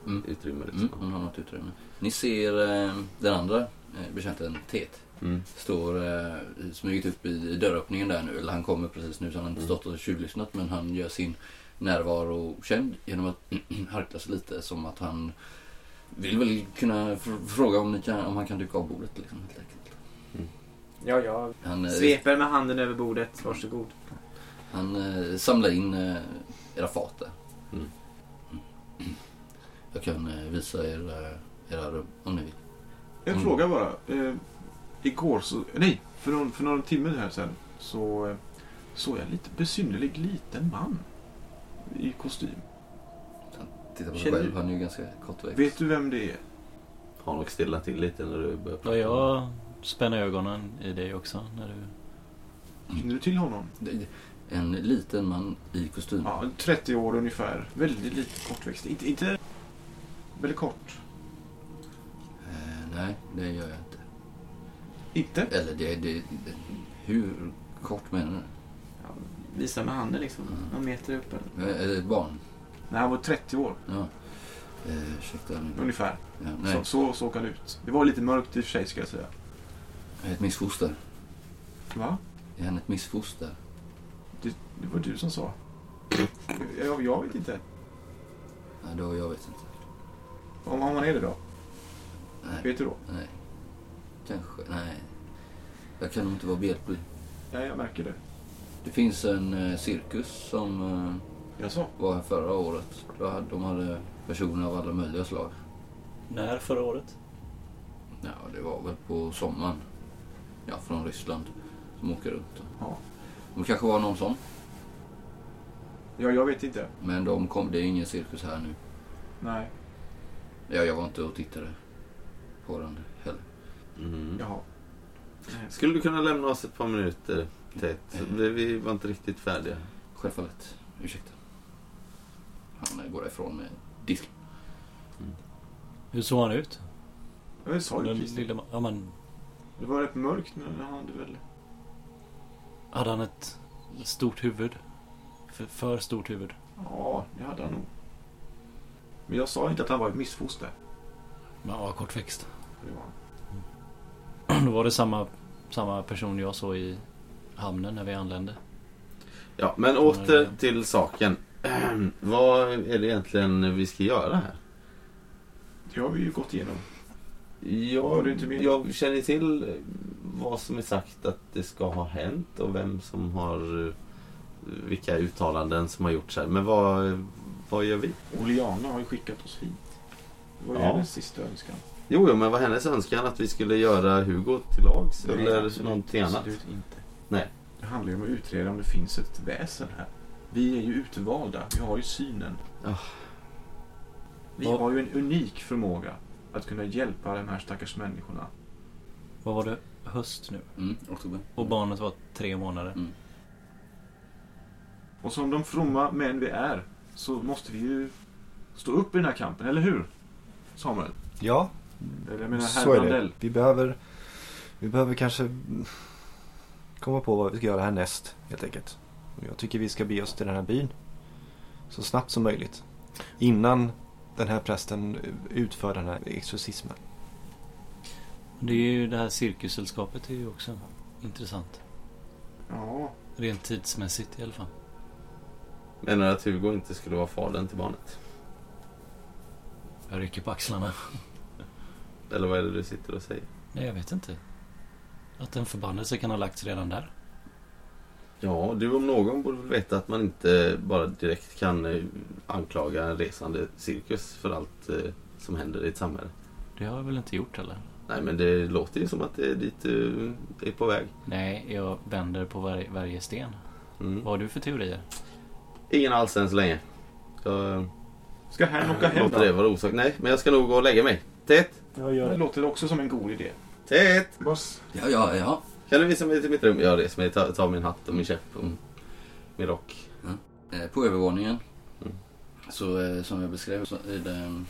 Mm. utrymme. Mm, Liksom. hon har något utrymme. Ni ser eh, den andra eh, betjänten, Tet. Mm. Står eh, smugit upp i dörröppningen där nu. Eller han kommer precis nu så han har inte Mm. stått och tjuvlyssnat. Men han gör sin närvaro känd genom att harkla sig lite som att han vill väl kunna fr- fråga om, ni kan, om han kan duka av bordet. Liksom, helt enkelt. Ja, jag Han, eh, sveper med handen över bordet. Varsågod. han eh, samlar in eh, era fat där. Mm. Jag kan eh, visa er eh, era rum om ni vill. En Mm. fråga bara. Igår så... Nej, för någon, för någon timme här sen så eh, såg jag en lite besynnerlig liten man. I kostym. Titta på Känner själv, du- han är ju ganska kortväxt. Vet du vem det är? Har nog stilla till lite när du börjar Ja, jag spänner ögonen i dig också. När du... Känner du till honom? Det- En liten man i kostym. Ja, 30 år ungefär. Väldigt lite kortväxt. Inte, inte väldigt kort. Eh, nej, det gör jag inte. Inte? Eller det, det, det hur kort menar du? Visa med handen liksom. Mm. Någon meter upp eller? Eh, Är det ett barn? Nej, han var 30 år Ja. Eh, ursäkta ungefär. Ja, nej, Så, så såg han ut. Det var lite mörkt i och för sig ska jag säga. är ett missfoster. Va? Är han ett missfoster? Det, det var du som sa. Jag, jag vet inte. Nej, då jag vet inte. Om, om han är det då? Nej, Vet du då? nej. Kanske, nej. Jag kan nog inte vara behjälplig. Ja, jag märker det. Det finns en eh, cirkus som eh, Jag sa. var här förra året. Då hade- De hade personer av alla möjliga slag. När förra året? Ja, det var väl på sommaren. Ja, från Ryssland. Som åker runt. Ja. De kanske var någon sån. Ja, jag vet inte. Men de kom, det är ingen cirkus här nu. Nej. Ja, jag var inte och tittade på den heller. Mm. Jaha. Skulle du kunna lämna oss ett par minuter, Ted? Vi, vi var inte riktigt färdiga. Självfallet. Ursäkta. Han eh, går ifrån med disk. Hur såg han ut? Jag sa ju precis lilla, ja, men, Det var rätt mörkt men han hade väl... hade han ett stort huvud? För, för stort huvud? Ja, det hade han nog. Men jag sa inte att han var ett missfoster. Men ja, kortväxt. Det var han. Då var det samma, samma person jag såg i hamnen när vi anlände. Ja, men åter till saken. Vad är det egentligen vi ska göra här? Det har vi ju gått igenom. Jag, du inte med? jag känner till vad som är sagt att det ska ha hänt och vem som har... eh, Vilka uttalanden som har gjorts här. Men vad, vad gör vi? Oliana har ju skickat oss hit. Det var ju Ja. hennes sista önskan. Jo, jo, men var hennes önskan att vi skulle göra Hugo till lags? Nej, eller absolut- någonting annat? Absolut inte. Nej. Det handlar ju om att utreda om det finns ett väsen här. Vi är ju utvalda. Vi har ju synen. Ah. Vi Vad- har ju en unik förmåga att kunna hjälpa de här stackars människorna. Vad var det? Höst nu. Mm, oktober. Och barnet var tre månader. Mm. Och som de fromma män vi är så måste vi ju stå upp i den här kampen, eller hur? Samuel? Ja, jag menar herr så är det. Vi behöver, vi behöver kanske komma på vad vi ska göra härnäst helt enkelt. Och Jag tycker vi ska bege oss till den här byn så snabbt som möjligt. Innan den här prästen utför den här exorcismen. Det är ju det här cirkussällskapet är ju också intressant. Ja, Rent tidsmässigt i alla fall. Menar du att Hugo inte skulle vara fadern till barnet? Jag rycker på axlarna. Eller vad är det du sitter och säger? Nej, jag vet inte. Att en förbannelse kan ha lagts redan där. Ja, du om någon borde väl veta att man inte bara direkt kan eh, anklaga en resande cirkus för allt eh, som händer i ett samhälle. Det har jag väl inte gjort eller? Nej, men det låter ju som att det är dit du är på väg. Nej, jag vänder på varje, varje sten. Mm. Vad har du för teorier? Ingen alls än så länge. Jag ska han åka hem låter det vara osagt. Nej, men jag ska nog gå och lägga mig. Tät! Jag gör Det låter också som en god idé. Tät! Boss. Ja, ja, ja. Kan du visa mig till mitt rum? Jag reser mig, tar, tar min hatt och min käpp och min rock. Eh, På övervåningen. Mm. Så eh, som jag beskrev så är det en-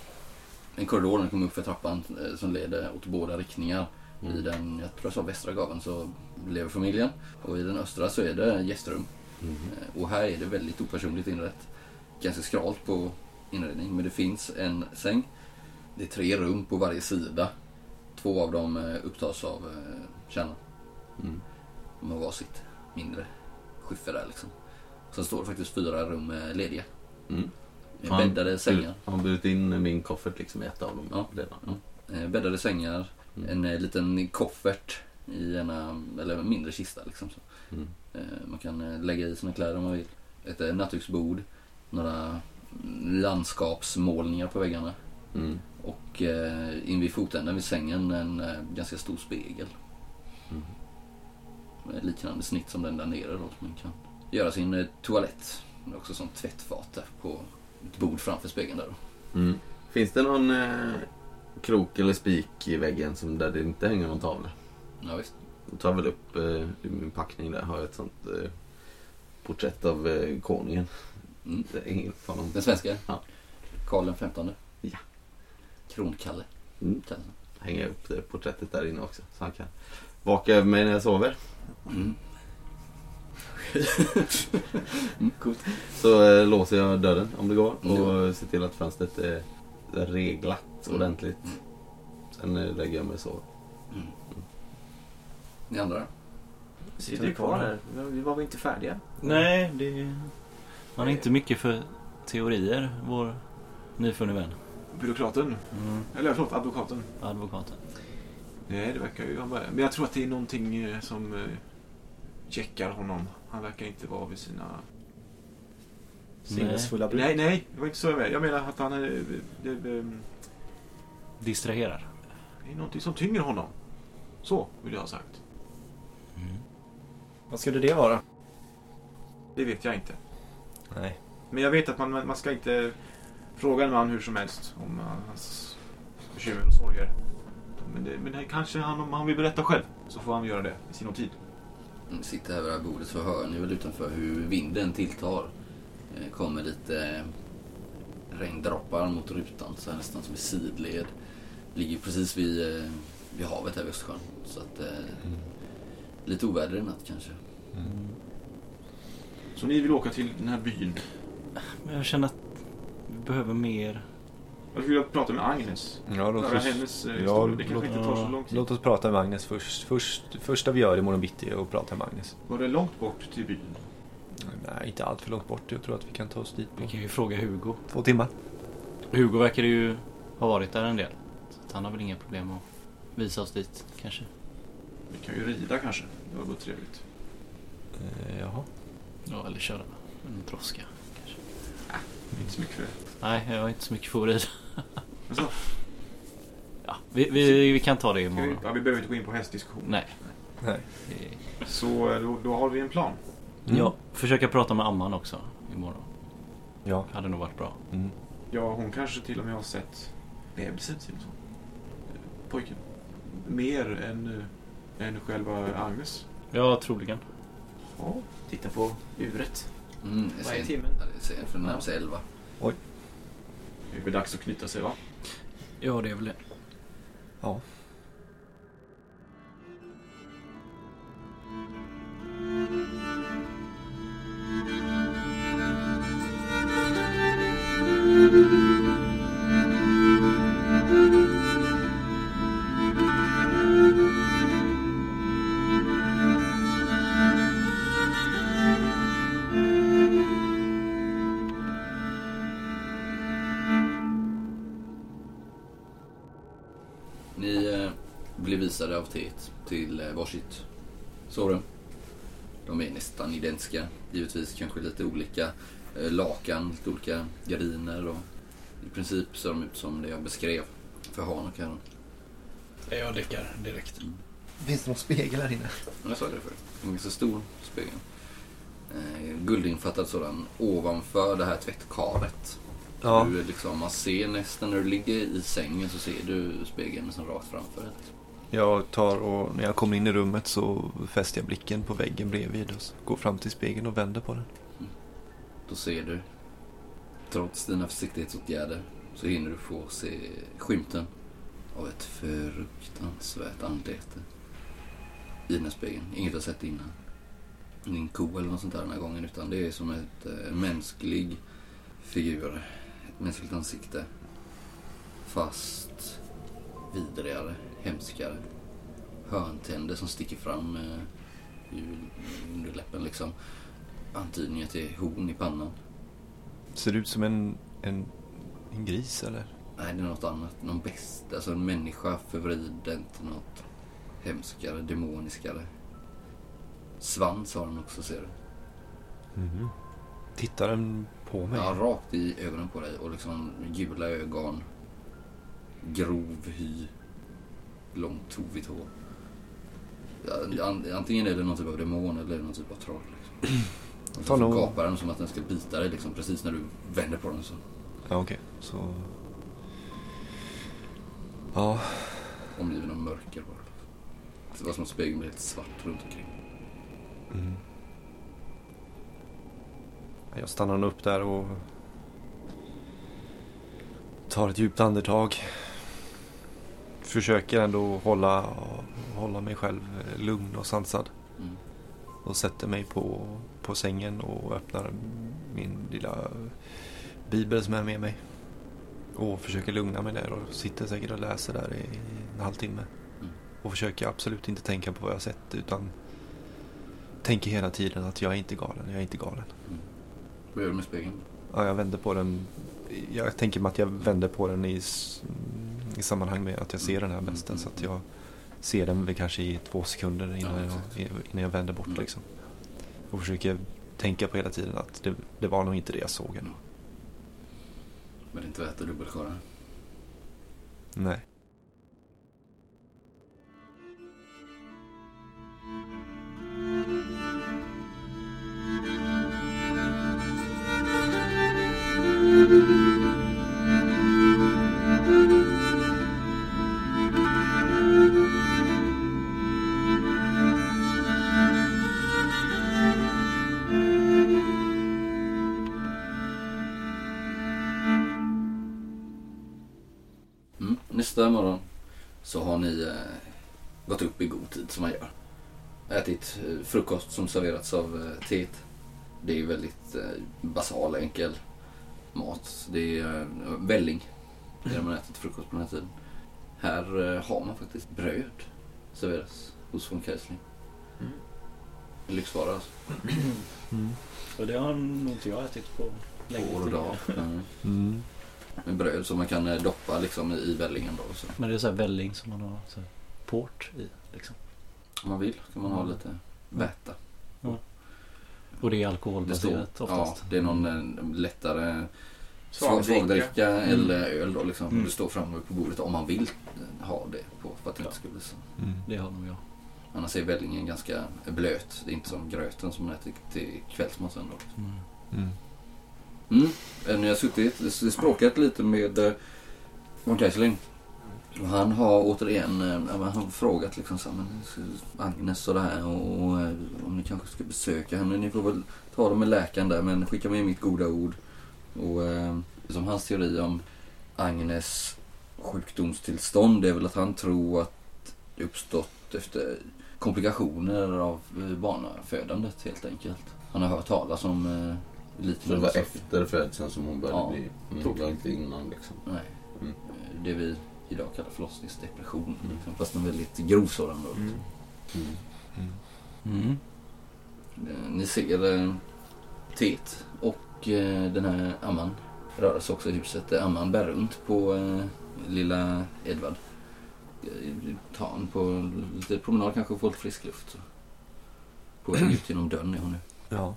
en korridor den kommer upp för trappan eh, som leder åt båda riktningar. Mm. I den, jag tror jag sa västra gaveln så lever familjen. Och i den östra så är det gästrum. Mm. Och här är det väldigt opersonligt inrett. Ganska skralt på inredning men det finns en säng. Det är tre rum på varje sida. Två av dem eh, upptas av eh, kärnan. Mm. De har varsitt mindre skiffer där liksom. Sen står det faktiskt fyra rum eh, lediga. Mm. Bäddade sängar. Har han burit in min koffert liksom i ett av dem? Ja. Eh, Bäddade sängar. Mm. En liten koffert i ena, eller en mindre kista liksom. Så. Mm. Man kan lägga i sina kläder om man vill. Ett nattduksbord. Några landskapsmålningar på väggarna. Mm. Och eh, in vid fotänden vid sängen en eh, ganska stor spegel. Mm. Med liknande snitt som den där nere då. Man kan göra sin eh, toalett. Är också som tvättfat där på ett bord framför spegeln där då. Mm. Finns det någon eh, krok eller spik i väggen som där det inte hänger någon tavla? Ja, visst. Jag tar väl upp eh, min packning där har jag ett sånt eh, porträtt av eh, konungen. Mm. Den svenska? Ja. Karl den femtonde? Kronkalle. Mm. Jag upp det porträttet där inne också så han kan vaka över mig när jag sover. Mm. mm, coolt. Så eh, låser jag dörren om det går och Ja. ser till att fönstret är reglat Mm. ordentligt. Mm. Sen eh, lägger jag mig och sover. Ni andra? Sitter vi kvar här? Vi var väl inte färdiga? Nej, det... Man är inte mycket för teorier, vår nyfunne vän. Byråkraten. Mm, Eller förlåt, advokaten. advokaten. Nej, det verkar ju... han bara- Men jag tror att det är någonting eh, som eh, checkar honom. Han verkar inte vara vid sina... Sinnesfulla bruk. Nej, nej, det var inte så jag menar. Jag menar att han är... Det, det, Distraherar. det är någonting som tynger honom. Så vill jag ha sagt. Vad skulle det vara? Det vet jag inte. Nej. Men jag vet att man, man ska inte fråga en man hur som helst om hans bekymmer och sorger. Men, det, men det kanske han, om han vill berätta själv så får han göra det i sin tid. Ni sitter här vid det här bordet så hör ni väl utanför hur vinden tilltar. Eh, kommer lite eh, regndroppar mot rutan så här nästan som i sidled. Ligger precis vid, eh, vid havet här vid Östersjön. Så att eh, lite oväder i natt kanske. Så ni vill åka till den här byn. Men jag känner att vi behöver mer. Jag skulle vilja prata med Agnes. Ja, låt oss, hennes eh, ja, historia. Det kanske låt- inte tar så lång tid. låt oss prata med Agnes först. först. Första vi gör imorgon bitti är att prata med Agnes. Var det långt bort till byn? Nej, inte allt för långt bort. Jag tror att vi kan ta oss dit Vi på kan ju fråga Hugo. två timmar. Hugo verkar ju ha varit där en del. Så han har väl inga problem att visa oss dit kanske. Vi kan ju rida kanske. Det var trevligt. Eh, jaha. Ja, eller köra en droska. Inte så mycket för det. Nej, jag har inte så mycket rida. Alltså, Ja, vi, vi, vi kan ta det ska vi, imorgon. ja, vi behöver inte gå in på hästdiskussion. Nej. Nej. Så då, då har vi en plan. Mm. Ja, försöka prata med Amman också imorgon. Ja. Hade nog varit bra. Mm. Ja, hon kanske till och med har sett bebisen till och så. Pojken. Mer än, eh, än själva Agnes. Ja, troligen. Ja. Titta på uret. Mm, Vad är timmen? Ja, det är sen för närmar sig elva. Det är väl dags att knyta sig va? Ja, det är väl det. Ja. Ni visade av teet till eh, varsitt sovrum. De är nästan identiska. Givetvis kanske lite olika eh, lakan, lite olika gardiner och i princip ser de ut som det jag beskrev för Han och Karin. Jag däckar direkt. Finns det någon spegel här inne? Jag sa det för En ganska stor spegel. Eh, guldinfattad sådan ovanför det här tvättkaret. Ja. Du, liksom, man ser nästan när du ligger i sängen så ser du spegeln nästan rakt framför dig. Jag tar och när jag kommer in i rummet så fäster jag blicken på väggen bredvid och så går fram till spegeln och vänder på den. Mm. Då ser du, trots dina försiktighetsåtgärder, så hinner du få se skymten av ett fruktansvärt anlete i den här spegeln. Inget jag sett innan. Ingen ko eller något sånt där den här gången, utan det är som ett eh, mänsklig figur. Ett mänskligt ansikte. Fast vidrigare, hemskare. Hörntänder som sticker fram eh, ur underläppen liksom antydningar till horn i pannan. Ser ut som en, en, en gris eller? Nej, det är något annat. Någon bäst. Alltså en människa förvriden till något hemskare, demoniskare. Svans har den också, ser du. Mhm. Tittar den på mig? Ja, rakt i ögonen på dig och liksom gula ögon. Grov hy. Långt tovigt hår. Antingen är det någon typ av demon eller någon typ av troll. Liksom. Och Ta så gapar den som att den ska bita dig liksom, precis när du vänder på den. Så. Ja, okej. Så... Ja, Omgiven av mörker bara. Det var som att spegeln blev helt svart runt omkring. Mm. Jag stannar upp där och tar ett djupt andetag. Försöker ändå hålla, hålla mig själv lugn och sansad. Mm. Och sätter mig på, på sängen och öppnar min lilla bibel som är med mig. Och försöker lugna mig där och sitter säkert och läser där i en halvtimme. Mm. Och försöker absolut inte tänka på vad jag sett utan tänker hela tiden att jag är inte galen, jag är inte galen. Vad gör du med spegeln? Ja, jag vänder på den. Jag tänker mig att jag vänder på den i, i sammanhang med att jag ser den här besten. Så att jag ser den väl kanske i två sekunder innan, Ja, jag, innan jag vänder bort. Mm. Liksom. Och försöker tänka på hela tiden att det, det var nog inte det jag såg. ändå. Men det är inte värt att dubbelkolla. Nej. Mm. Nästa morgon så har ni eh, gått upp i god tid som man gör. Ätit eh, frukost som serverats av eh, teet. Det är väldigt eh, basal, enkel mat. Det är eh, välling. Det är det man äter till frukost på den här tiden. Här eh, har man faktiskt bröd serveras hos von Keisling. Mm. Lyxvara alltså. Mm. Och det har nog inte jag ätit på länge. År och dag. Mm. Mm. Med bröd som man kan eh, doppa liksom i vällingen då. Så. Men det är så här välling som man har så här port i. Liksom. Om man vill kan man ha lite väta. Och det är Det alkoholbaserat står, oftast. ja, det är någon eh, lättare Svagdricka. Mm. eller öl då liksom. Mm. Det står framme på bordet om man vill ha det på för att det inte Ja. ska bli så. Mm. Det har nog jag. Annars är vällingen ganska blöt. Det är inte som gröten som man äter till kvällsmat sen då. Mm. Mm. Eh, ni har suttit, språkat lite med eh, von Och han har återigen eh, ja, han har frågat liksom så men, Agnes och det här och, och eh, om ni kanske ska besöka henne. Ni får väl ta det med läkaren där men skicka med mitt goda ord. Och eh, som hans teori om Agnes sjukdomstillstånd är väl att han tror att det uppstått efter komplikationer av barnafödandet helt enkelt. Han har hört talas om eh, lite Så det var saker. efter födseln som hon började Ja, bli... Mm, det var inte innan liksom. Nej. Mm. Det vi idag kallar förlossningsdepression. Mm. Liksom. Fast en väldigt grov sådan då. Mm. Mm. Mm. Mm. Eh, Ni ser eh, Tet och eh, den här Amman röra sig också i huset. Eh, Amman bär runt på eh, lilla Edvard. Ta han på lite promenad kanske få lite frisk luft. Så. På väg ut genom dörren är hon nu. Ja.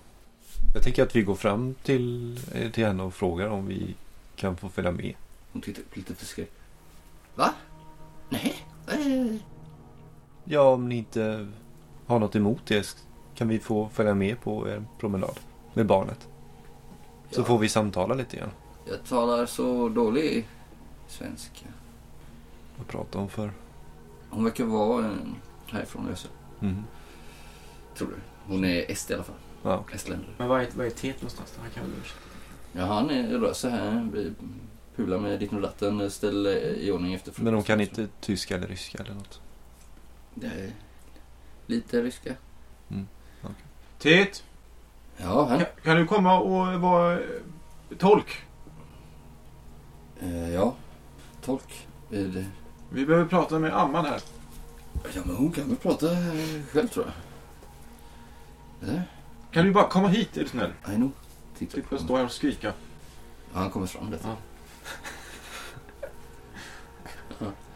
Jag tänker att vi går fram till, eh, till henne och frågar om vi kan få följa med. Hon tittar upp lite förskräckt. Va? Nej? Eh. Ja, om ni inte har något emot det kan vi få följa med på en promenad med barnet. Så Ja. får vi samtala lite grann. Jag talar så dålig svenska. Vad pratar hon för? Hon verkar vara härifrån Ösel. Mm. Tror du. Hon är est i alla fall. Ja, okej. Estländare. Men vad är, vad är Tet någonstans? Han kan väl Ja, han är, rör sig här. vi Pular med ditten och datten. Ställ eh, i ordning efter Men hon kan frukost. inte tyska eller ryska eller något? Det är lite ryska. Tet, Ja, han. kan, kan du komma och vara eh, tolk? Eh, ja. Tolk. Det- Vi behöver prata med Amman här. Ja, men hon kan väl prata själv tror jag. Eller? Kan du bara komma hit är du snäll? I know. Titta Slippa på stå här och skrika. Ja, han kommer fram lite. Ja.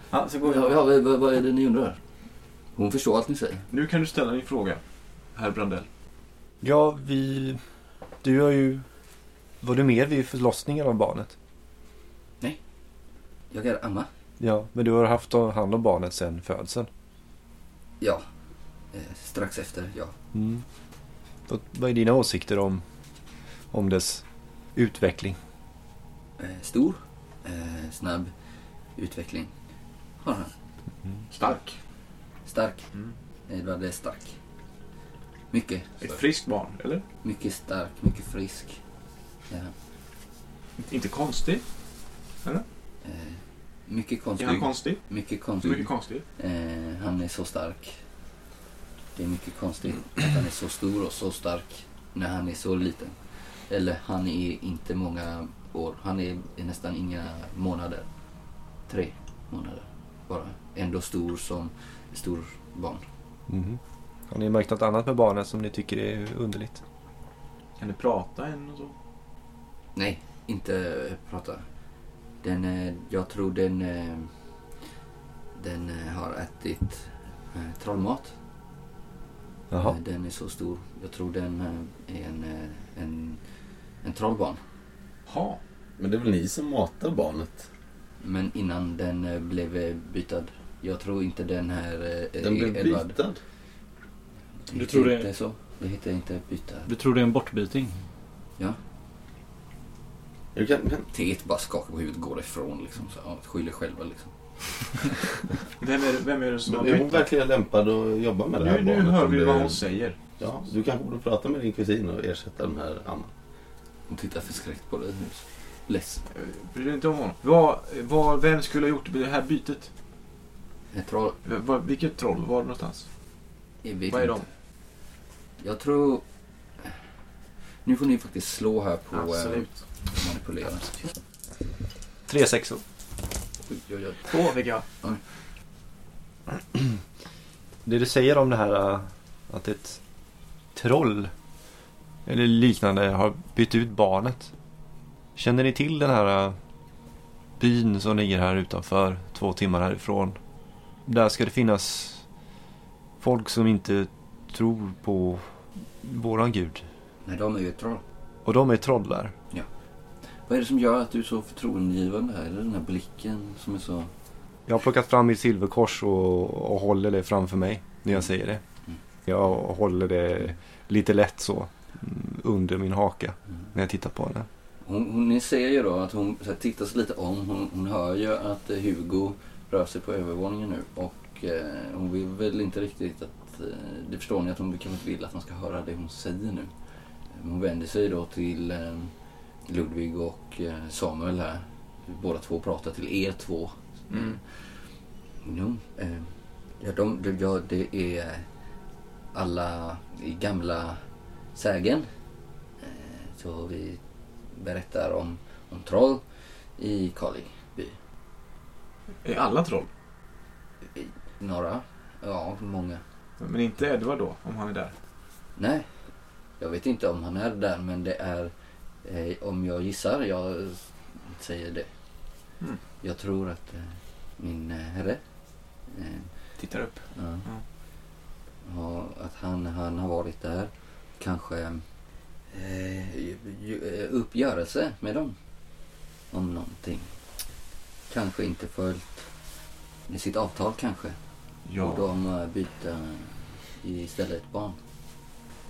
Ja, så går Ja, jag. ja, vad, vad- är det ni undrar? Hon förstår allt ni säger. Nu kan du ställa din fråga, herr Brandell. Ja, vi... Du har ju... Var du med vid förlossningen av barnet? Jag är Amma. Ja, men du har haft hand om barnet sedan födseln. Ja. Eh, strax efter, ja. Mm. Vad, vad är dina åsikter om, om dess utveckling? Eh, stor. Eh, snabb utveckling. Har han. Stark. Stark. Mm. Edvard är stark. Mycket. Ett friskt barn, eller? Mycket stark, mycket frisk. Ja. Inte konstig. Eh, mycket Är konstig. han konstig? mycket konstig. Mycket konstig. Eh, han är så stark. Det är mycket konstigt att han är så stor och så stark. när han är så liten. Eller han är inte många år. Han är, nästan inga månader. Tre månader bara. Ändå stor som stor barn. Mhm. Har ni märkt något annat med barnet som ni tycker är underligt? Kan du prata än och så? Nej, inte prata. Den, eh, jag tror den, eh, den eh, har ätit trollmat. Jaha. Eh, Den är så stor. Jag tror den eh, är en, eh, en, en trollbarn. Ha. Men det är väl ni som matar barnet? Men innan den blev bytad. Jag tror inte den här Den blev Edvard- bytad? Det Du tror det- inte så? Det heter inte byta. Du tror det är en bortbyting? Jag kan, kan, Tet bara skakar på huvudet och går ifrån liksom. Så, ja, skyller själva liksom. Vem är, vem är det som har men är hon verkligen lämpad att jobba med det här Nu, nu barnet? hör om vi det- vad hon säger. Ja, du kanske borde prata med din kusin och ersätta den här Anna. Hon tittar förskräckt på dig. Less. Eh, Bryr dig inte om honom. Vad, vad, vem skulle ha gjort det här bytet? Jag tror... V- vad- vilket troll? Var någonstans? Jag vet Vad är inte. de? Jag tror... Nu får ni faktiskt slå här på eh, manipulera. Tre sexor. Oj, oj, oj. Två fick jag. Det du säger om det här äh, att ett troll eller liknande har bytt ut barnet. Känner ni till den här äh, byn som ligger här utanför, två timmar härifrån? Där ska det finnas folk som inte tror på våran gud. Nej, de är ju troll. Och de är troll där. Vad är det som gör att du är så förtroendegivande här? Är det den här blicken som är så... Jag har plockat fram mitt silverkors och, och håller det framför mig när jag säger det. Mm. Jag håller det lite lätt så mm, under min haka Mm. när jag tittar på henne. Hon, hon, ni ser ju då att hon så här, tittar sig lite om. Hon, hon hör ju att eh, Hugo rör sig på övervåningen nu. Och eh, hon vill väl inte riktigt att... Eh, det förstår ni att hon kanske inte vill att man ska höra det hon säger nu. Hon vänder sig då till eh, Ludvig och eh, Samuel här. Båda två pratar till er två. Mm. Jo, eh, ja, de, ja, det är alla i gamla sägen. Eh, så vi berättar om, om troll i Karlingby. Är alla troll? Några, ja många. Men inte Edvard då, om han är där? Nej, jag vet inte om han är där men det är, eh, om jag gissar, jag säger det. Mm. Jag tror att eh, min eh, herre eh, Tittar upp. Ja. Ja, att han, han har varit där. Kanske eh, eh, uppgörelse med dem. Om någonting. Kanske inte följt med sitt avtal kanske. Och Ja. de eh, byter istället barn.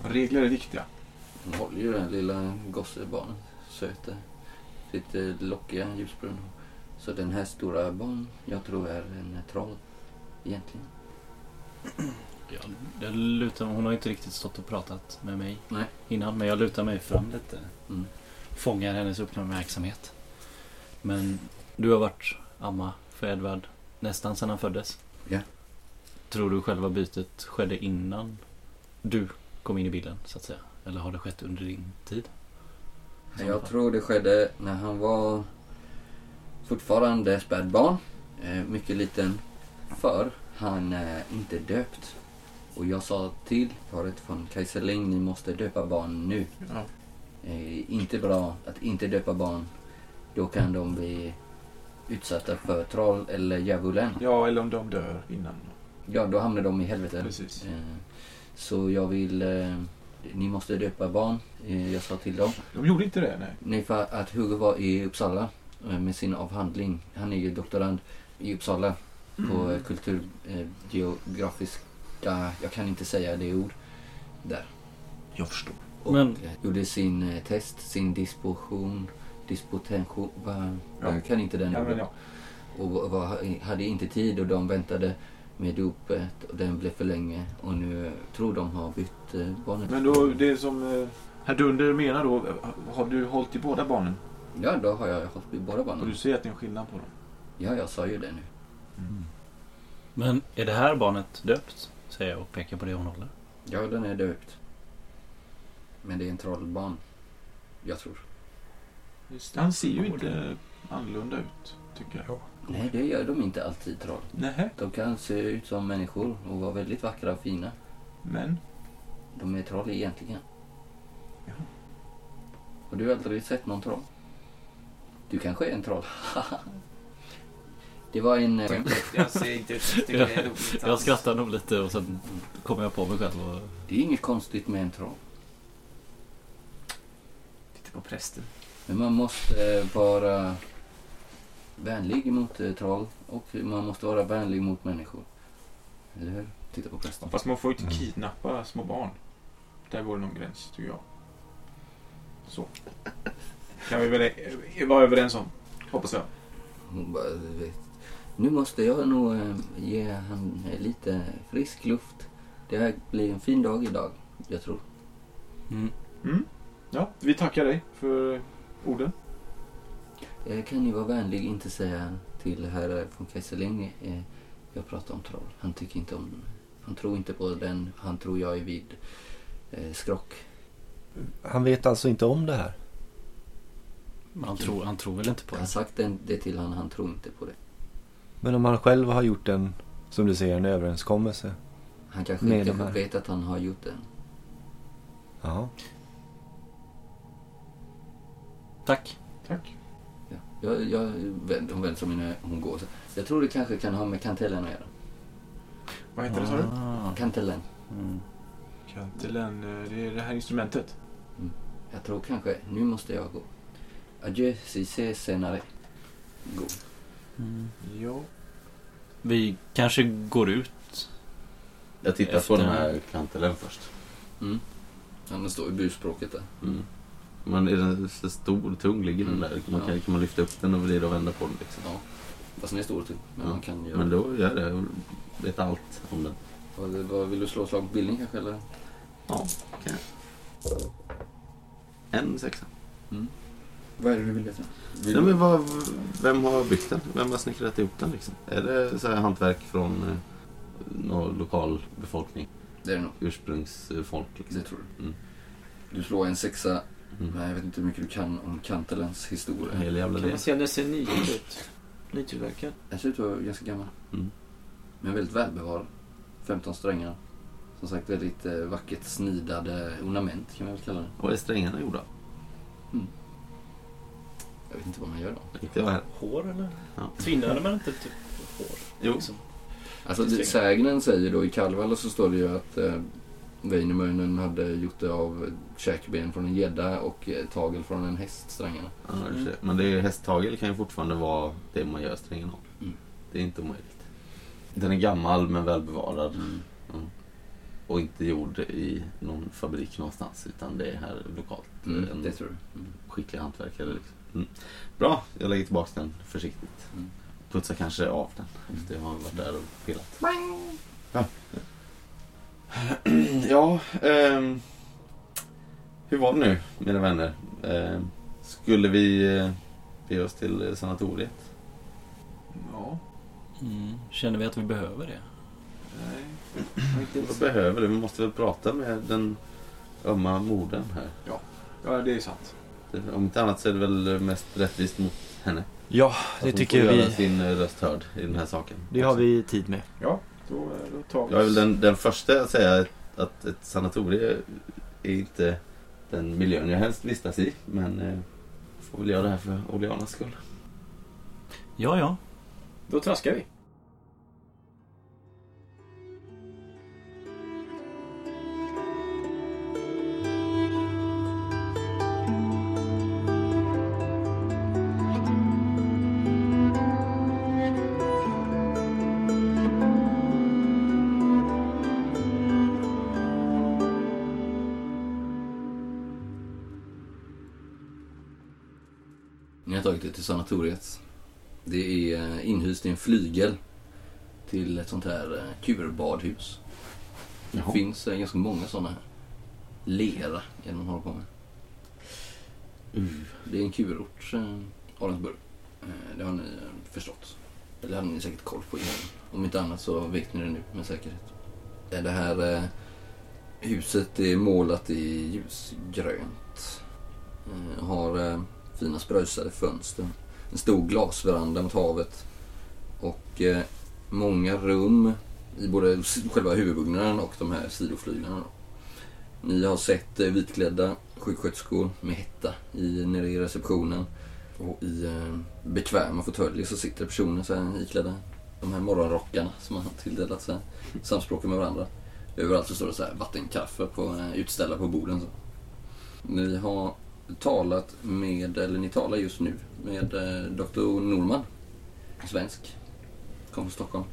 Regler är viktiga. De håller ju här lilla gossebarnet. Söta. Sitt eh, lockiga ljusbrun. Så den här stora barn, jag tror är en troll. Egentligen. Ja, jag lutar, hon har inte riktigt stått och pratat med mig Nej. innan. Men jag lutar mig fram lite. Mm. Fångar hennes uppmärksamhet. Men du har varit amma för Edvard nästan sedan han föddes. Ja. Tror du själva bytet skedde innan du kom in i bilden så att säga? Eller har det skett under din tid? Jag tror det skedde när han var fortfarande spädbarn. Eh, mycket liten. För han är inte döpt. Och jag sa till paret från Kaiserling, ni måste döpa barn nu. Ja. Eh, inte bra att inte döpa barn. Då kan de bli utsatta för troll eller djävulen. Ja, eller om de dör innan. Ja, då hamnar de i helvetet. Precis. Eh, så jag vill... Eh, ni måste döpa barn. Eh, jag sa till dem. De gjorde inte det, nej. Nej, för att Hugo var i Uppsala eh, med sin avhandling. Han är ju doktorand i Uppsala på Mm. kulturgeografiska, jag kan inte säga det ord, där. Jag förstår. Och Men- eh, gjorde sin test, sin disposition, Ja. jag kan inte den Ja, orden. ja. Och var, hade inte tid och de väntade med dopet och den blev för länge och nu tror de har bytt eh, barnet. Men då, det som eh, herr Dunder menar då, har du hållit i båda barnen? Ja, då har jag hållit vid båda Och barnen. du ser att det är en skillnad på dem? Ja, jag sa ju det nu. Men är det här barnet döpt? Säger jag och pekar på det hon håller. Ja, den är döpt. Men det är en trollbarn. Jag tror. Han ser ju inte annorlunda ut, tycker jag. Nej, det gör de inte alltid troll. Nej. De kan se ut som människor och vara väldigt vackra och fina. Men? De är troll egentligen. Ja. Har du aldrig sett någon troll? Du kanske är en troll? det var en... eh, Jag ser inte ut jag roligt. Jag skrattar nog lite och sen kommer jag på mig själv och... Det är inget konstigt med en troll. Titta på prästen. Men man måste eh, vara vänlig mot eh, troll och man måste vara vänlig mot människor. Eller hur? Titta på prästen. Fast man får ju inte kidnappa små barn. Där går det någon gräns, tycker jag. Så. Kan vi väl eh, vara överens om. Hoppas jag. Hon bara, du vet. Nu måste jag nog eh, ge han eh, lite frisk luft. Det här blir en fin dag idag, jag tror. Mm. Mm. Ja, vi tackar dig för orden. Eh, Kan ni vara vänlig inte säga till herr von Kaiserling eh, jag pratar om troll. Han tycker inte om... Han tror inte på den. Han tror jag är vid eh, skrock. Han vet alltså inte om det här? Han tror, han tror väl inte på Jag har det. sagt den, det till han, han tror inte på det. Men om han själv har gjort en, som du säger, en överenskommelse? Han kanske Med inte de här. vet att han har gjort det. Ja. Tack. Tack. Ja. Jag, jag, hon vänder sig om när hon går. Så Jag tror det kanske kan ha med kantellen att göra. Vad heter det, sa du? Ah. Kantellen. Mm. Kantelen, eh, det är det här instrumentet. Jag tror kanske, nu måste jag gå. Adjö, si ses senare. Gå. Mm. Ja. Vi kanske går ut. Jag tittar Efter- på den här kantelen först. Mm. Ja, den står i burspråket där. Mm. Men är den så stor och tung? Ligger den Mm. där? Man Ja. kan, kan man lyfta upp den och vrida och vända på den liksom? Ja. Fast den är stor typ. Men Ja. man kan göra Men då gör det. Jag vet allt om den. Vad, vad vill du slå slag på bildning kanske eller? Ja, kan jag. En sexa. Vad är det du vill veta? Vill Nej, men vad, vem har byggt den? Vem har snickrat ihop den liksom? Är det så här hantverk från eh, någon lokal befolkning? Det är det nog. Ursprungsfolk liksom? Det tror du. Mm. Du slår en sexa. Mm. Men jag vet inte hur mycket du kan om kantelens historia. En hel jävla Kan man se om den ser ny ut? Nytillverkad? Jag ser ut att vara ganska gammal. Mm. Men väldigt välbevarad. 15 strängar. Som sagt väldigt eh, vackert snidade ornament kan man väl kalla det. Vad är strängarna gjorda? Jag vet inte vad man gör då. Inte jag. Hår eller? Ja. Tvinnade man inte typ hår? Jo. Liksom. Alltså det, sägnen säger då i Kalevala så står det ju att eh, Väinämöinen hade gjort det av käkben från en gädda och eh, tagel från en häst, strängarna. Ja, ser- Men det är, hästtagel kan ju fortfarande vara det man gör strängen av. Mm. Det är inte omöjligt. Den är gammal men välbevarad. Mm. Och inte gjord i någon fabrik någonstans. Utan det är här lokalt. Mm, en det tror du. Mm. skicklig hantverkare. Liksom. Mm. Bra, jag lägger tillbaka den försiktigt. Mm. Putsar kanske av den efter jag har varit där och pillat. Ja, ja ehm, hur var det nu mina vänner? Ehm, skulle vi eh, bege oss till eh, sanatoriet? Ja. Mm. Känner vi att vi behöver det? Nej. Vad behöver det? Vi måste väl prata med den ömma modern här. Ja, det är sant. Det- Om inte annat så är det väl mest rättvist mot henne. Ja, Att det hon tycker får göra vi. sin eh, röst hörd i den här saken. Det har vi tid med. Ja, då, då tar vi Jag är väl den, den första att säga att ett sanatorium är inte den miljön jag helst vistas i. Men eh, får väl göra det här för Oleanas skull. Ja, ja. Då traskar vi. Tagit det. Det är eh, inhyst i en flygel till ett sånt här eh, kurbadhus. Det Jaha. finns eh, ganska många sådana här. Lera är det man håller på med. Uh. Det är en kurort, Arensburg. Det har ni förstått. Eller hade ni säkert koll på innan. Om inte annat så vet ni det nu med säkerhet. Det här Huset är målat i ljusgrönt. Har fina spröjsade fönster. En stor glasveranda mot havet. Och eh, många rum i både själva huvudbyggnaden och de här sidoflyglarna. Ni har sett eh, vitklädda sjuksköterskor med hetta i, nere i receptionen. Och i eh, bekväma fåtöljer så sitter personer så här iklädda de här morgonrockarna som man har tilldelat sig. samspråkar med varandra. Överallt så står det så här vattenkaffe på, eh, utställda på borden. Så. Ni har talat med, eller ni talar just nu med eh, Dr. Norman. Svensk. Kommer från Stockholm.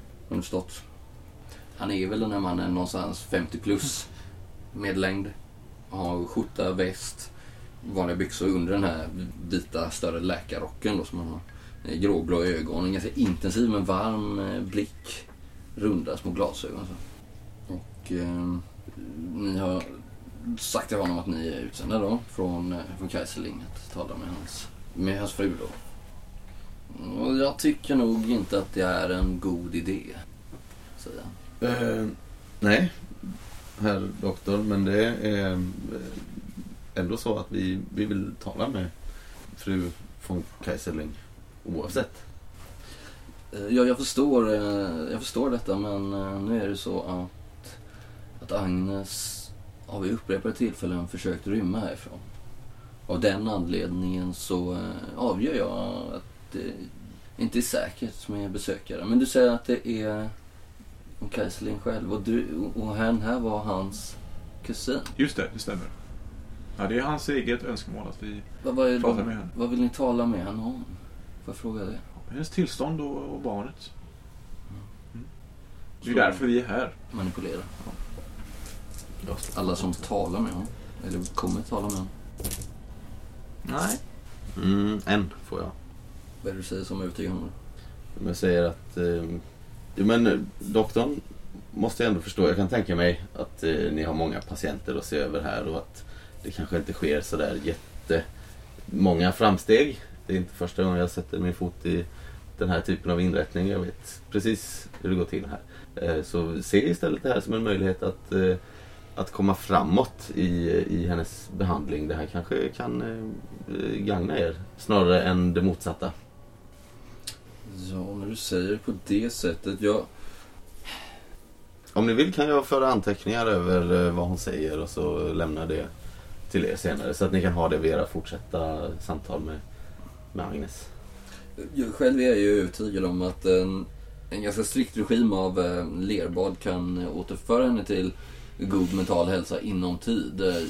Har. Han är väl den här mannen någonstans 50 plus. Medellängd. Har skjorta, väst, vanliga byxor under den här vita större läkarrocken då som han har. Eh, gråblå ögon, en ganska intensiv men varm eh, blick. Runda små glasögon. Så. Och eh, ni har sagt till honom att ni är utsända då från, eh, från Kaiserling att tala med hans, med hans fru då. Och jag tycker nog inte att det är en god idé. Säger han. Eh, nej, herr doktor, men det är eh, ändå så att vi, vi vill tala med fru von Kaiserling oavsett. Eh, Ja, jag förstår, jag förstår detta men nu är det så att, att Agnes har vid upprepade tillfällen försökt rymma härifrån. Av den anledningen så eh, avgör jag att det inte är säkert med besökare. Men du säger att det är Kaiserling själv och, du, och han här var hans kusin. Just det, det stämmer. Ja, det är hans eget önskemål att vi Vad, vad, pratar vad, med henne. vad vill ni tala med henne om? Får jag fråga det? Hennes tillstånd och, och barnet. Mm. Det är därför vi är här. Manipulera. Alla som talar med honom. Eller kommer tala med honom. Nej. Mm, en får jag. Vad är det du säger som övertygar honom? Jag säger att... Eh, jo, men eh, doktorn måste jag ändå förstå. Jag kan tänka mig att eh, ni har många patienter att se över här och att det kanske inte sker sådär jättemånga framsteg. Det är inte första gången jag sätter min fot i den här typen av inrättning. Jag vet precis hur det går till här. Eh, så se istället det här som en möjlighet att, eh, att komma framåt i, i hennes behandling. Det här kanske kan eh, gagna er snarare än det motsatta. Ja, när du säger det på det sättet. Jag, Om ni vill kan jag föra anteckningar över eh, vad hon säger och så lämna det till er senare så att ni kan ha det vid era fortsatta samtal med, med Agnes. jag själv är ju övertygad om att en, en ganska strikt regim av eh, lerbad kan återföra henne till god mental hälsa inom tid. Eh,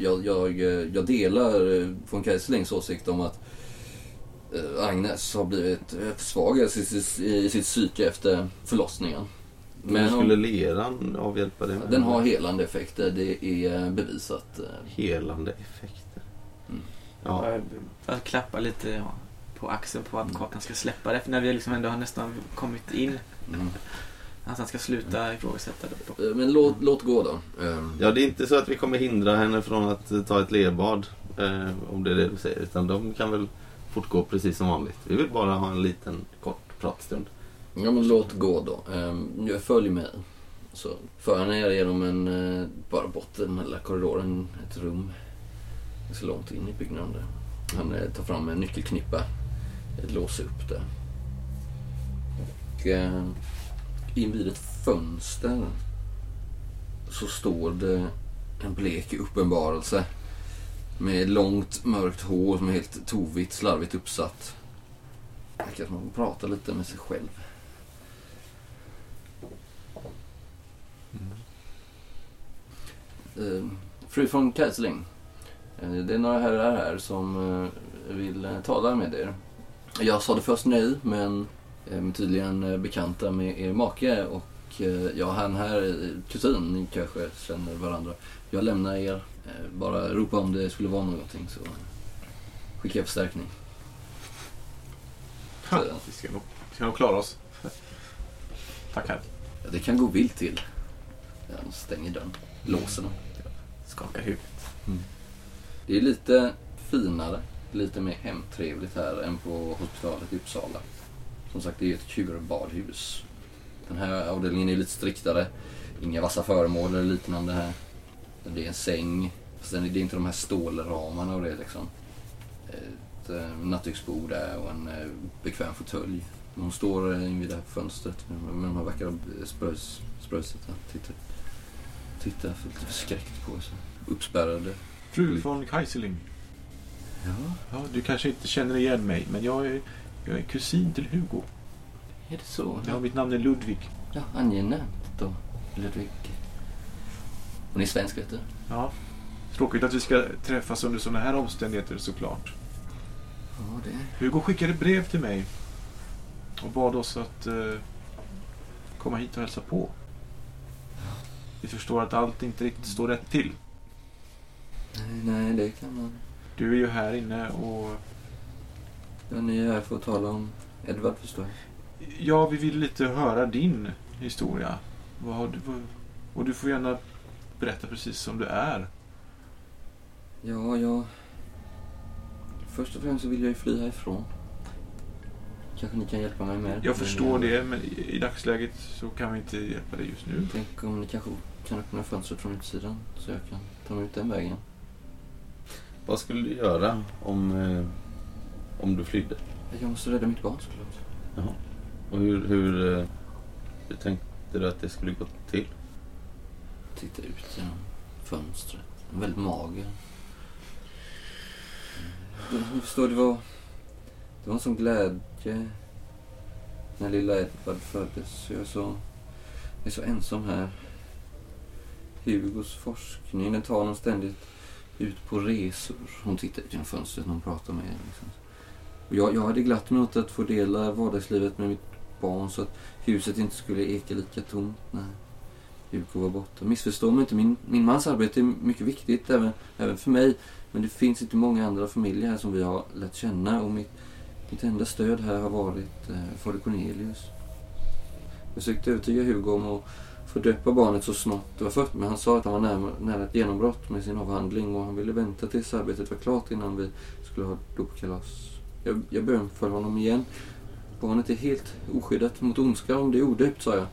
Jag, jag, eh, jag delar eh, von Kaiserlings åsikt om att Agnes har blivit försvagad i sitt, i sitt psyke efter förlossningen. Men Men skulle leran avhjälpa det? Den har helande effekter, det är bevisat. helande effekter. Mm. Ja. Jag, klappar lite ja, på axeln på att han ska släppa det. För när vi liksom ändå har nästan kommit in. Mm. Att han ska sluta ifrågasätta det. Eh, Men låt, låt gå då. Ehm, ja, det är inte så att vi kommer hindra henne från att eh, ta ett lerbad. Eh, om det är det du säger. Utan de kan väl fortgå precis som vanligt. Vi vill bara ha en liten kort pratstund. Ja men låt gå då. Ehm, Jag följer med. Så för han er genom en, bara bort den här lilla korridoren, ett rum. Ganska långt in i byggnaden där. Han tar fram en nyckelknippa, låser upp det. Och eh, invid ett fönster så står det en blek uppenbarelse. Med långt mörkt hår som är helt tovigt, slarvigt uppsatt. Verkar som att man pratar lite med sig själv. Eh, fru von Kaiserling. Eh, det är några herrar här som eh, vill tala med er. Jag sa det först nej, men tydligen eh, bekanta med er make och eh, ja, han här, eh, kusin, ni kanske känner varandra. Jag lämnar er. Eh, bara ropa om det skulle vara någonting så skickar jag förstärkning. Ha, vi ska nog, ska nog klara oss. Tack herr. Ja, det kan gå vilt till. Han stänger dörren, låser den. Skakar huvudet. Det är lite finare, lite mer hemtrevligt här än på hospitalet i Uppsala. Som sagt, det är ju ett kurbadhus. Den här avdelningen är lite striktare. Inga vassa föremål eller liknande här. Det är en säng. Fast det är inte de här stålramarna och det liksom. Ett eh, nattduksbord där och en eh, bekväm fåtölj. Hon står eh, invid det här fönstret med, med de här vackra sprös, spröset. Tittar, tittar lite förskräckt på oss. Uppspärrade. Fru von Kaiserling. Ja, Ja, du kanske inte känner igen mig, men jag är, jag är kusin till Hugo. är det så? Ja, mitt namn är Ludvig. Ja, angenämt då, Ludvig. Hon är svensk, vet du. Ja. Tråkigt att vi ska träffas under sådana här omständigheter såklart. Ja, det... Hugo skickade brev till mig och bad oss att eh, komma hit och hälsa på. Vi förstår att allt inte riktigt står rätt till. Nej, nej, det kan man... Du är ju här inne och Ja, ni är här för att tala om Edvard, förstår jag. ja, vi vill lite höra din historia. Vad har du, vad, och du får gärna berätta precis som du är. Ja, jag... Först och främst så vill jag ju fly härifrån. Kanske ni kan hjälpa mig med Jag Men förstår det, men i, i dagsläget så kan vi inte hjälpa dig just nu. Tänk om ni kanske kan öppna fönstret från utsidan så jag kan ta mig ut den vägen. Vad skulle du göra om, eh, om du flydde? Jag måste rädda mitt barn såklart. Jaha. Och hur, hur, eh, hur tänkte du att det skulle gå till? Titta ut genom fönstret. Väldigt mager. Du, du förstår, det var... Det var en sån glädje när lilla Edvard föddes. Jag är så, jag är så ensam här. Hugos forskning, den tar honom ständigt ut på resor. Hon tittar ut genom fönstret när hon pratar med er. Liksom. Och jag, jag hade glatt mig åt att få dela vardagslivet med mitt barn så att huset inte skulle eka lika tomt när Hugo var borta. Missförstå mig inte, min, min mans arbete är mycket viktigt även, även för mig. Men det finns inte många andra familjer här som vi har lärt känna och mitt, mitt enda stöd här har varit eh, fader Cornelius. Jag försökte övertyga Hugo om att få döpa barnet så snart det var fött men han sa att han var nära, nära ett genombrott med sin avhandling och han ville vänta tills arbetet var klart innan vi skulle ha dopkalas. Jag, jag bönföll honom igen. Barnet är helt oskyddat mot ondska om det är odöpt, sa jag.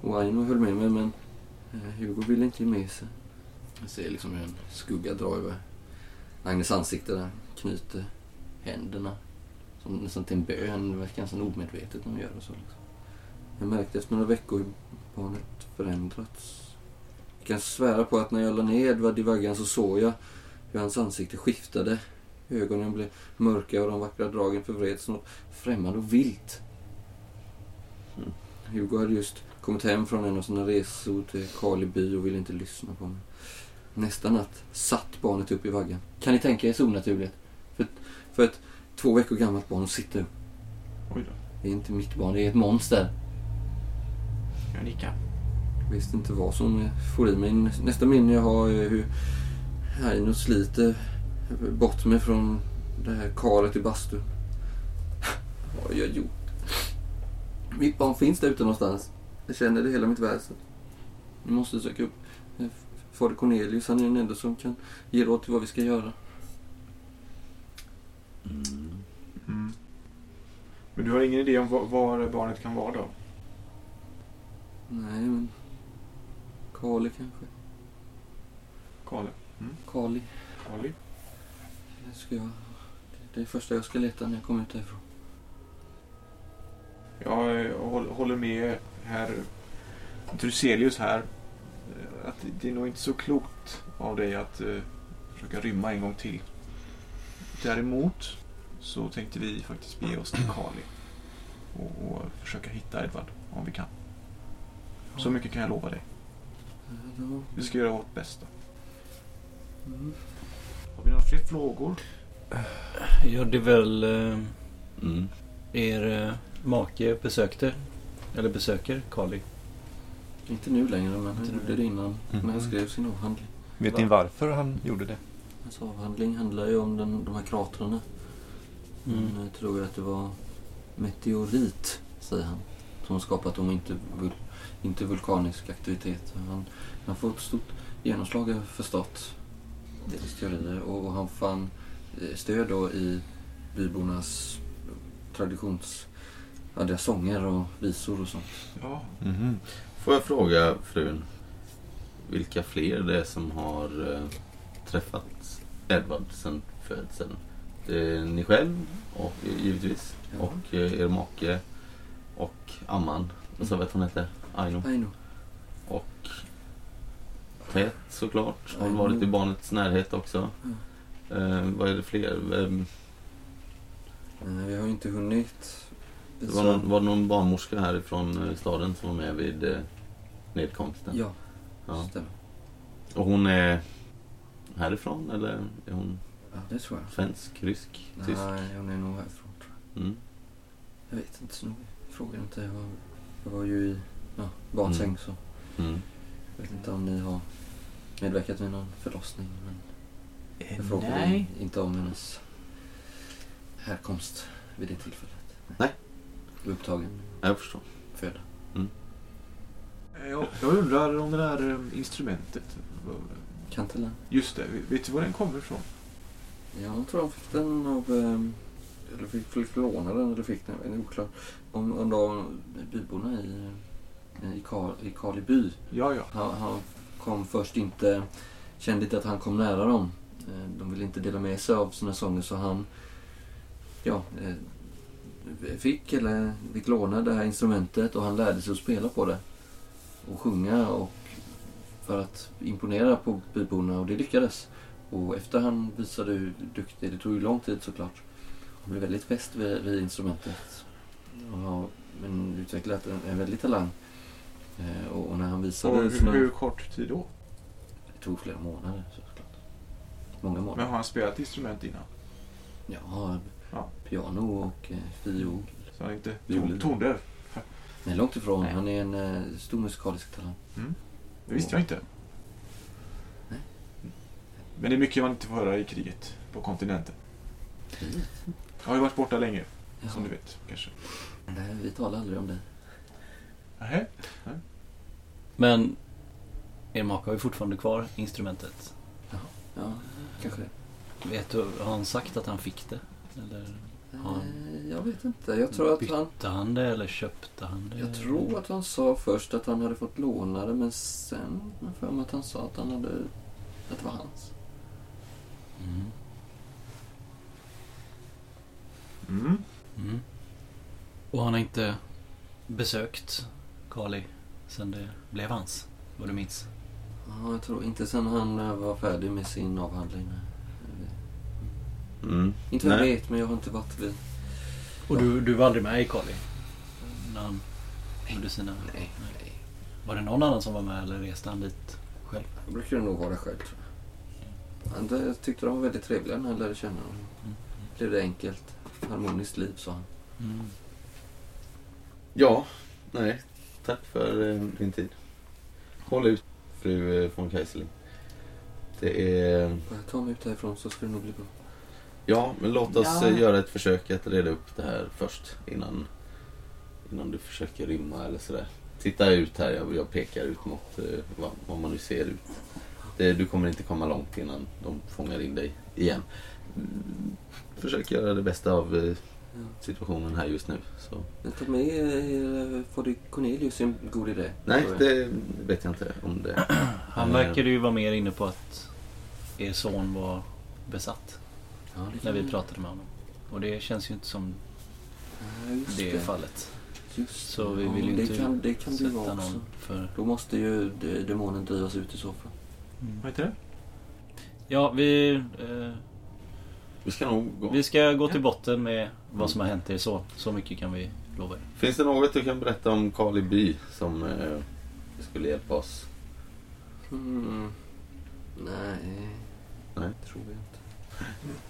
Och Aino höll med mig men eh, Hugo ville inte ge med sig. Jag ser liksom hur en skugga drar över Agnes ansikte där. Knyter händerna. Som nästan till en bön. Det verkar nästan omedvetet när hon gör det så. Liksom. Jag märkte efter några veckor hur barnet förändrats. Jag kan svära på att när jag la ner Edvard i vaggan så såg jag hur hans ansikte skiftade. Ögonen blev mörka och de vackra dragen förvreds något främmande och vilt. Hugo hade just kommit hem från en av sina resor till Karleby och ville inte lyssna på mig. Nästa natt satt barnet upp i vaggan. Kan ni tänka er så onaturligt? För, för ett två veckor gammalt barn att sitta upp. Oj då. Det är inte mitt barn, det är ett monster. Jag nickar. Jag visste inte vad som får i mig. Nästa minne jag har är hur Aino sliter bort mig från det här karet i bastun. Vad har jag gjort? Mitt barn finns där ute någonstans. Jag känner det hela mitt väsen. Vi måste söka upp eh, fader Cornelius. Han är den enda som kan ge råd till vad vi ska göra. Mm. Men du har ingen idé om var, var barnet kan vara då? Nej, men... Kali kanske. Kalle? Kali. Ali? Det ska jag... Det är det första jag ska leta när jag kommer ut därifrån. Jag håll- håller med herr Druselius här. Att det är nog inte så klokt av dig att eh, försöka rymma en gång till. Däremot så tänkte vi faktiskt bege oss till Kali. Och, och försöka hitta Edvard om vi kan. Så mycket kan jag lova dig. Vi ska göra vårt bästa. mm. Fler frågor? Ja, det är väl eh, Mm. er eh, make besökte, eller besöker Kali. Inte nu längre, men han gjorde det innan. Mm. När han skrev sin avhandling. Vet ni varför han gjorde det? Hans avhandling handlar ju om den, de här kratrarna. Mm. Men jag tror att det var meteorit, säger han. Som har skapat dem, inte, vul, inte vulkanisk aktivitet. Han har fått stort genomslag, jag förstått. Deras teorier. Och, han fann eh, stöd då i bybornas traditions... Ja, deras sånger och visor och sånt. Ja. Mhm. Får jag fråga frun? vilka fler det är som har eh, träffat Edward sedan födseln. Är ni själv, och, givetvis, Ja. och eh, er make och Amman. Vad sa vi att hon hette? Aino. Aino. Och Tät såklart. Har Aino. varit i barnets närhet också. Eh, vad är det fler? Eh, Vi har inte hunnit. det var, någon, var det någon barnmorska härifrån eh, staden som var med vid eh, nedkomsten? Ja, Ja. stämmer. Och hon är härifrån eller är hon Ja, det tror jag. svensk, rysk, tysk? Nej, hon är nog härifrån tror jag. Mm. Jag vet inte så noga. Frågar inte. Jag var, jag var ju i ja, barnsäng Mm. så Mm. jag vet inte om ni har medverkat vid någon förlossning. Men jag frågade nej. inte om hennes härkomst vid det tillfället. Nej. Jag upptagen Jag förstår. föda. Jag, jag undrar om det där eh, instrumentet. Kantelen. Just det, vet du var den kommer ifrån? Jag tror de fick den av... ehm, Eller fick, fick låna den eller fick den, det är oklart. Om, om de byborna i, i, Kar, i Karleby. Ja, ja. Han, han kom först inte... Kände inte att han kom nära dem. Eh, de ville inte dela med sig av sina sånger så han... Ja, eh, fick eller fick låna det här instrumentet och han lärde sig att spela på det. Och sjunga och för att imponera på byborna och det lyckades. Och efter han visade hur duktig, det tog ju lång tid såklart. Han blev väldigt fäst vid, vid instrumentet. Och har utvecklat en, en väldig talang. Eh, och, och när han visade Och hur, sina... hur kort tid då? Det tog flera månader såklart. Många Men månader. har han spelat instrument innan? Ja, Ja. piano och eh, fiol. Så han är inte ton, tondöv? Nej, långt ifrån. Nej. Han är en eh, stor musikalisk talang. Det visste jag inte. Nej. Men det är mycket man inte får höra i kriget på kontinenten. Jag har ju varit borta länge, Ja, som du vet kanske. nej, vi talar aldrig om det. Nähä? Men er maka har ju fortfarande kvar instrumentet. Ja, kanske det. Vet du, har han sagt att han fick det? Eller Ja. Eh, Jag vet inte. Jag tror att han... bytte han det eller köpte han det? Jag tror att han sa först att han hade fått låna det men sen har jag för mig att han sa att han hade... Att det var hans. Mm. Mm. Mm. Och han har inte besökt Kali sen det blev hans? Vad du minns? Ja, jag tror inte sen han eh, var färdig med sin avhandling. Mm. Inte vad jag Nej. vet, men jag har inte varit vid... Och du, du var aldrig med i Kali? När han gjorde sina... Nej, nej. Var det någon annan som var med eller reste han dit själv? Jag brukar nog vara själv tror jag. Han det- tyckte de var väldigt trevliga när jag lärde känna dem. Mm. Blev det enkelt, harmoniskt liv sa han. Mm. Ja, nej. Tack för eh, din tid. Håll ut, fru eh, von Kaiserling. Det är... Ta mig ut härifrån så ska det nog bli bra. Ja, men låt oss Ja. eh, göra ett försök att reda upp det här först innan, innan du försöker rymma eller sådär. Titta ut här, jag, jag pekar ut mot eh, vad, vad man nu ser ut. Det, du kommer inte komma långt innan de fångar in dig igen. Mm, Försök göra det bästa av eh. Situationen här just nu. Så. Men ta med er Foddy Cornelius är en god idé. Nej, det vet jag inte om det Han Eh. verkade ju vara mer inne på att er son var besatt. Ja, det När vi pratade med honom. Och det känns ju inte som Ja, det det. fallet. Just Så vi vill ju Ja, inte kan, det kan sätta också. någon för... Då måste ju de- demonen drivas ut i så fall. Vad heter det? Ja, vi, eh, Vi ska nog gå. vi ska gå till botten med vad som har hänt er så. Så mycket kan vi lova er. Finns det något du kan berätta om Kali by som eh, skulle hjälpa oss? Mm. Nej, Nej. tror jag inte.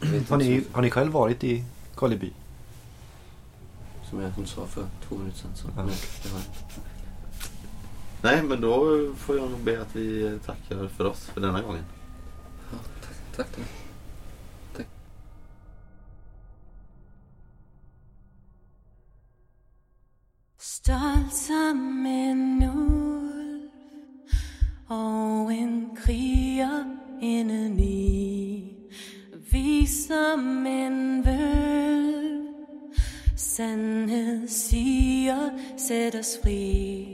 Jag Har inte ni, har ni själv varit i Karleby? Som jag hon sa för två minuter sedan. Så. Ja. Nej, det. Nej, men då får jag nog be att vi tackar för oss för denna gången. Ja, tack, tack. tack. Stolt en ulv og en kriger indeni. Vi som en vølv, os fri.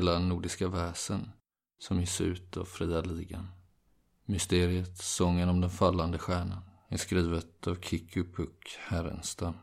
Hela Nordiska väsen som ges ut av Fria Ligan. Mysteriet Sången om den fallande stjärnan är skrivet av Kikki Puck Härenstam.